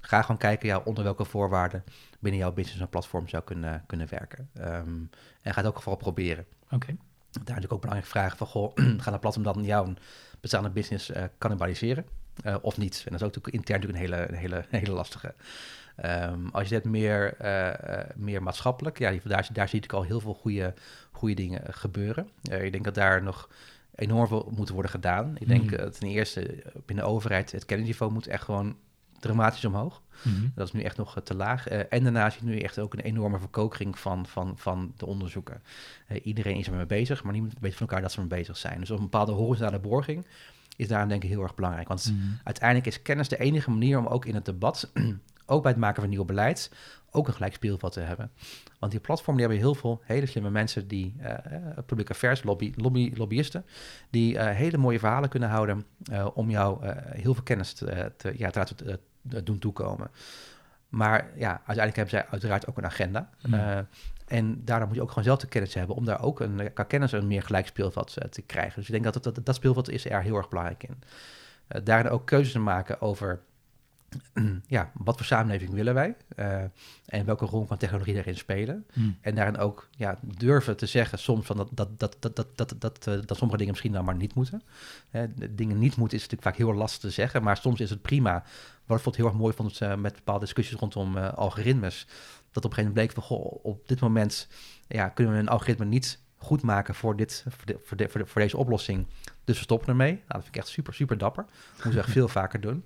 ga gewoon kijken ja, onder welke voorwaarden binnen jouw business een platform zou kunnen, kunnen werken. Um, en ga het ook vooral proberen. Oké. Daar natuurlijk ook belangrijke vragen van, goh, gaat een platform dan jouw bestaande business uh, cannibaliseren uh, of niet? En dat is ook natuurlijk intern natuurlijk een hele, een hele, een hele lastige. Um, als je het meer, uh, meer maatschappelijk, ja, daar, daar zie ik al heel veel goede, goede dingen gebeuren. ik denk dat daar nog enorm veel moet worden gedaan. Ik denk mm. ten eerste binnen de overheid, het kennisniveau moet echt gewoon dramatisch omhoog. Mhm. Dat is nu echt nog te laag. Uh, en daarnaast je nu echt ook een enorme verkokering van, van, van de onderzoeken. Uh, iedereen is ermee bezig, maar niemand weet van elkaar dat ze ermee bezig zijn. Dus op een bepaalde horizontale borging is daarom denk ik heel erg belangrijk. Want mhm. uiteindelijk is kennis de enige manier om ook in het debat, ook bij het maken van nieuw beleid, ook een gelijk speelveld te hebben. Want die platformen die hebben heel veel hele slimme mensen, die uh, public affairs, lobby, lobby, lobbyisten, die uh, hele mooie verhalen kunnen houden uh, om jou heel veel kennis te, te ja, te, doen toekomen. Maar ja, uiteindelijk hebben zij uiteraard ook een agenda. Hmm. Uh, en daarom moet je ook gewoon zelf de kennis hebben om daar ook een, qua kennis een meer gelijk speelveld uh, te krijgen. Dus ik denk dat dat, dat speelveld is er heel erg belangrijk in. Uh, daarin ook keuzes maken over ja, wat voor samenleving willen wij? Uh, en welke rol kan technologie daarin spelen? Hmm. En daarin ook ja, durven te zeggen soms van dat, dat, dat, dat, dat, dat, dat, uh, dat sommige dingen misschien dan maar niet moeten. Dingen niet moeten is natuurlijk vaak heel lastig te zeggen, maar soms is het prima. Wat ik vond heel erg mooi vond uh, met bepaalde discussies rondom algoritmes. Dat op een gegeven moment bleek van, goh, op dit moment ja, kunnen we een algoritme niet goed maken voor, dit, voor, de, voor, de, voor, de, voor, deze oplossing. Dus we stoppen ermee. Nou, dat vind ik echt super, super dapper. Dat moeten we echt veel vaker doen.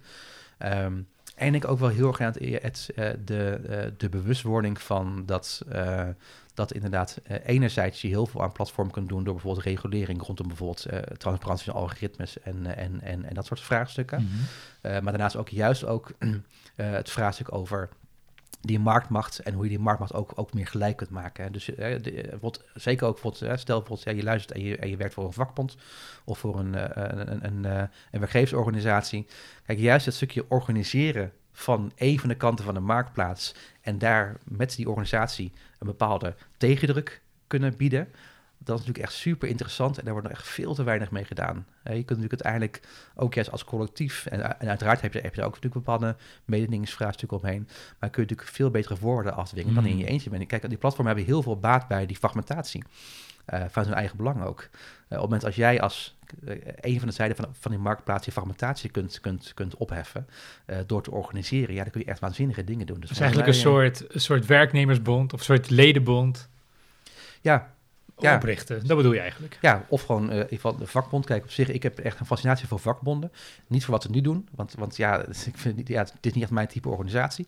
Um, en ik ook wel heel erg aan het, het, uh, de, uh, de bewustwording van dat, uh, dat inderdaad enerzijds je heel veel aan platform kunt doen door bijvoorbeeld regulering rondom bijvoorbeeld transparantie van algoritmes en, en, en, en dat soort vraagstukken. Mm -hmm. maar daarnaast ook juist ook het vraagstuk over die marktmacht en hoe je die marktmacht ook, ook meer gelijk kunt maken. Dus eh, de, wordt, zeker ook bijvoorbeeld, stel bijvoorbeeld, ja, je luistert en je, en je werkt voor een vakbond of voor een, een, een, een, een werkgeversorganisatie. Kijk, juist het stukje organiseren van een van de kanten van de marktplaats en daar met die organisatie een bepaalde tegendruk kunnen bieden. Dat is natuurlijk echt super interessant en daar wordt nog echt veel te weinig mee gedaan. je kunt natuurlijk uiteindelijk ook juist als collectief, en, en uiteraard heb je, heb je ook natuurlijk bepaalde mededingingsvraagstukken omheen, maar kun je natuurlijk veel betere woorden afdwingen dan in mm. je eentje bent. Kijk, die platformen hebben heel veel baat bij die fragmentatie. Uh, van hun eigen belang ook. Uh, op het moment als jij als uh, een van de zijden van, van die marktplaats je fragmentatie kunt, kunt, kunt opheffen door te organiseren, ja, dan kun je echt waanzinnige dingen doen. Dus het is eigenlijk een soort, een soort werknemersbond of een soort ledenbond. Ja, ja. oprichten. Dat bedoel je eigenlijk? Ja, of gewoon uh, in ieder de vakbond. Kijk, op zich, ik heb echt een fascinatie voor vakbonden. Niet voor wat ze nu doen, want, want ja, ik vind, ja, het is niet echt mijn type organisatie.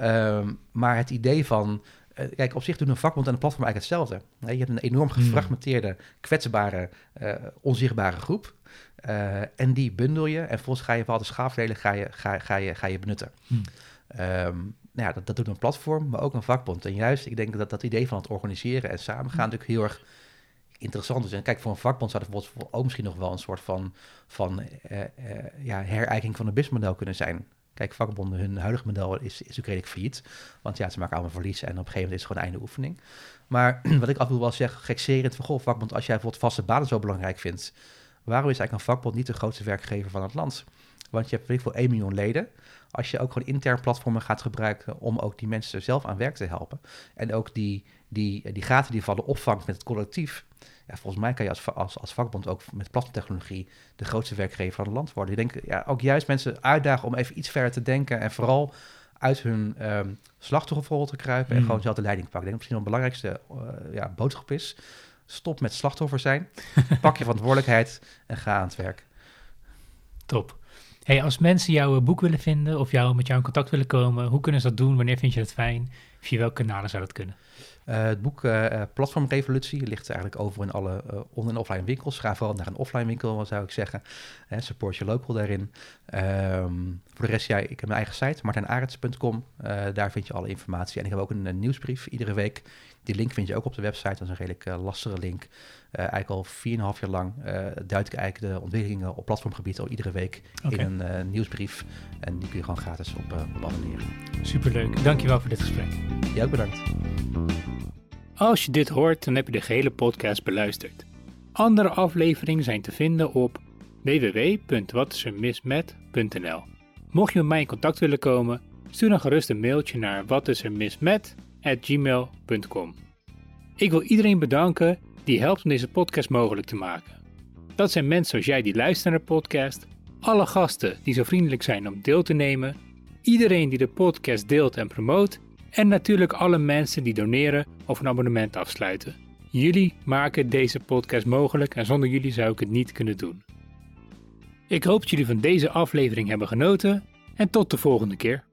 Um, maar het idee van eh, kijk, op zich doen een vakbond en een platform eigenlijk hetzelfde. je hebt een enorm hmm. gefragmenteerde, kwetsbare, uh, onzichtbare groep. En die bundel je en vervolgens ga je bepaalde schaafdelen ga je, ga, ga, je, ga je benutten. Hmm. Um, nou ja, dat, dat doet een platform, maar ook een vakbond. En juist, ik denk dat dat idee van het organiseren en samengaan hmm. natuurlijk heel erg interessant is. En kijk, voor een vakbond zou het ook misschien nog wel een soort van, van uh, uh, ja, herijking van een businessmodel kunnen zijn. Kijk, vakbonden, hun huidige model is, is ook redelijk failliet. Want ja, ze maken allemaal verlies en op een gegeven moment is het gewoon einde oefening. Maar wat ik af en toe wel zeg, gekserend van, goh, vakbond, als jij bijvoorbeeld vaste banen zo belangrijk vindt, waarom is eigenlijk een vakbond niet de grootste werkgever van het land? Want je hebt weet veel 1 miljoen leden. Als je ook gewoon intern platformen gaat gebruiken om ook die mensen zelf aan werk te helpen. En ook die, die, die gaten die vallen opvangt met het collectief ja, volgens mij kan je als, als, als vakbond ook met platformtechnologie de grootste werkgever van het land worden. Ik denk ja, ook juist mensen uitdagen om even iets verder te denken en vooral uit hun um, slachtofferrol te kruipen en mm. gewoon zelf de leiding pakken. Ik denk dat misschien de belangrijkste uh, ja, boodschap is, stop met slachtoffer zijn, pak je verantwoordelijkheid en ga aan het werk. Top. Hey, als mensen jouw eh, boek willen vinden of jou met jou in contact willen komen, hoe kunnen ze dat doen? Wanneer vind je dat fijn? Via welke kanalen zou dat kunnen? Uh, het boek uh, Platformrevolutie ligt eigenlijk over in alle uh, online en offline winkels. Ga vooral naar een offline winkel, zou ik zeggen. support je local daarin. Um, voor de rest, ja, ik heb mijn eigen site, martijnaarets.com. daar vind je alle informatie. En ik heb ook een, nieuwsbrief iedere week. Die link vind je ook op de website. Dat is een redelijk lastige link. eigenlijk al 4,5 jaar lang duid ik eigenlijk de ontwikkelingen op platformgebied al iedere week okay. in een nieuwsbrief. En die kun je gewoon gratis op, op abonneren. Superleuk. Dankjewel voor dit gesprek. Jij ook bedankt. Als je dit hoort, dan heb je de gehele podcast beluisterd. Andere afleveringen zijn te vinden op www.watisermismet.nl. Mocht je met mij in contact willen komen, stuur dan gerust een mailtje naar watisermismet@gmail.com. Ik wil iedereen bedanken die helpt om deze podcast mogelijk te maken. Dat zijn mensen zoals jij die luisteren naar de podcast, alle gasten die zo vriendelijk zijn om deel te nemen, iedereen die de podcast deelt en promoot en natuurlijk alle mensen die doneren of een abonnement afsluiten. Jullie maken deze podcast mogelijk en zonder jullie zou ik het niet kunnen doen. Ik hoop dat jullie van deze aflevering hebben genoten en tot de volgende keer.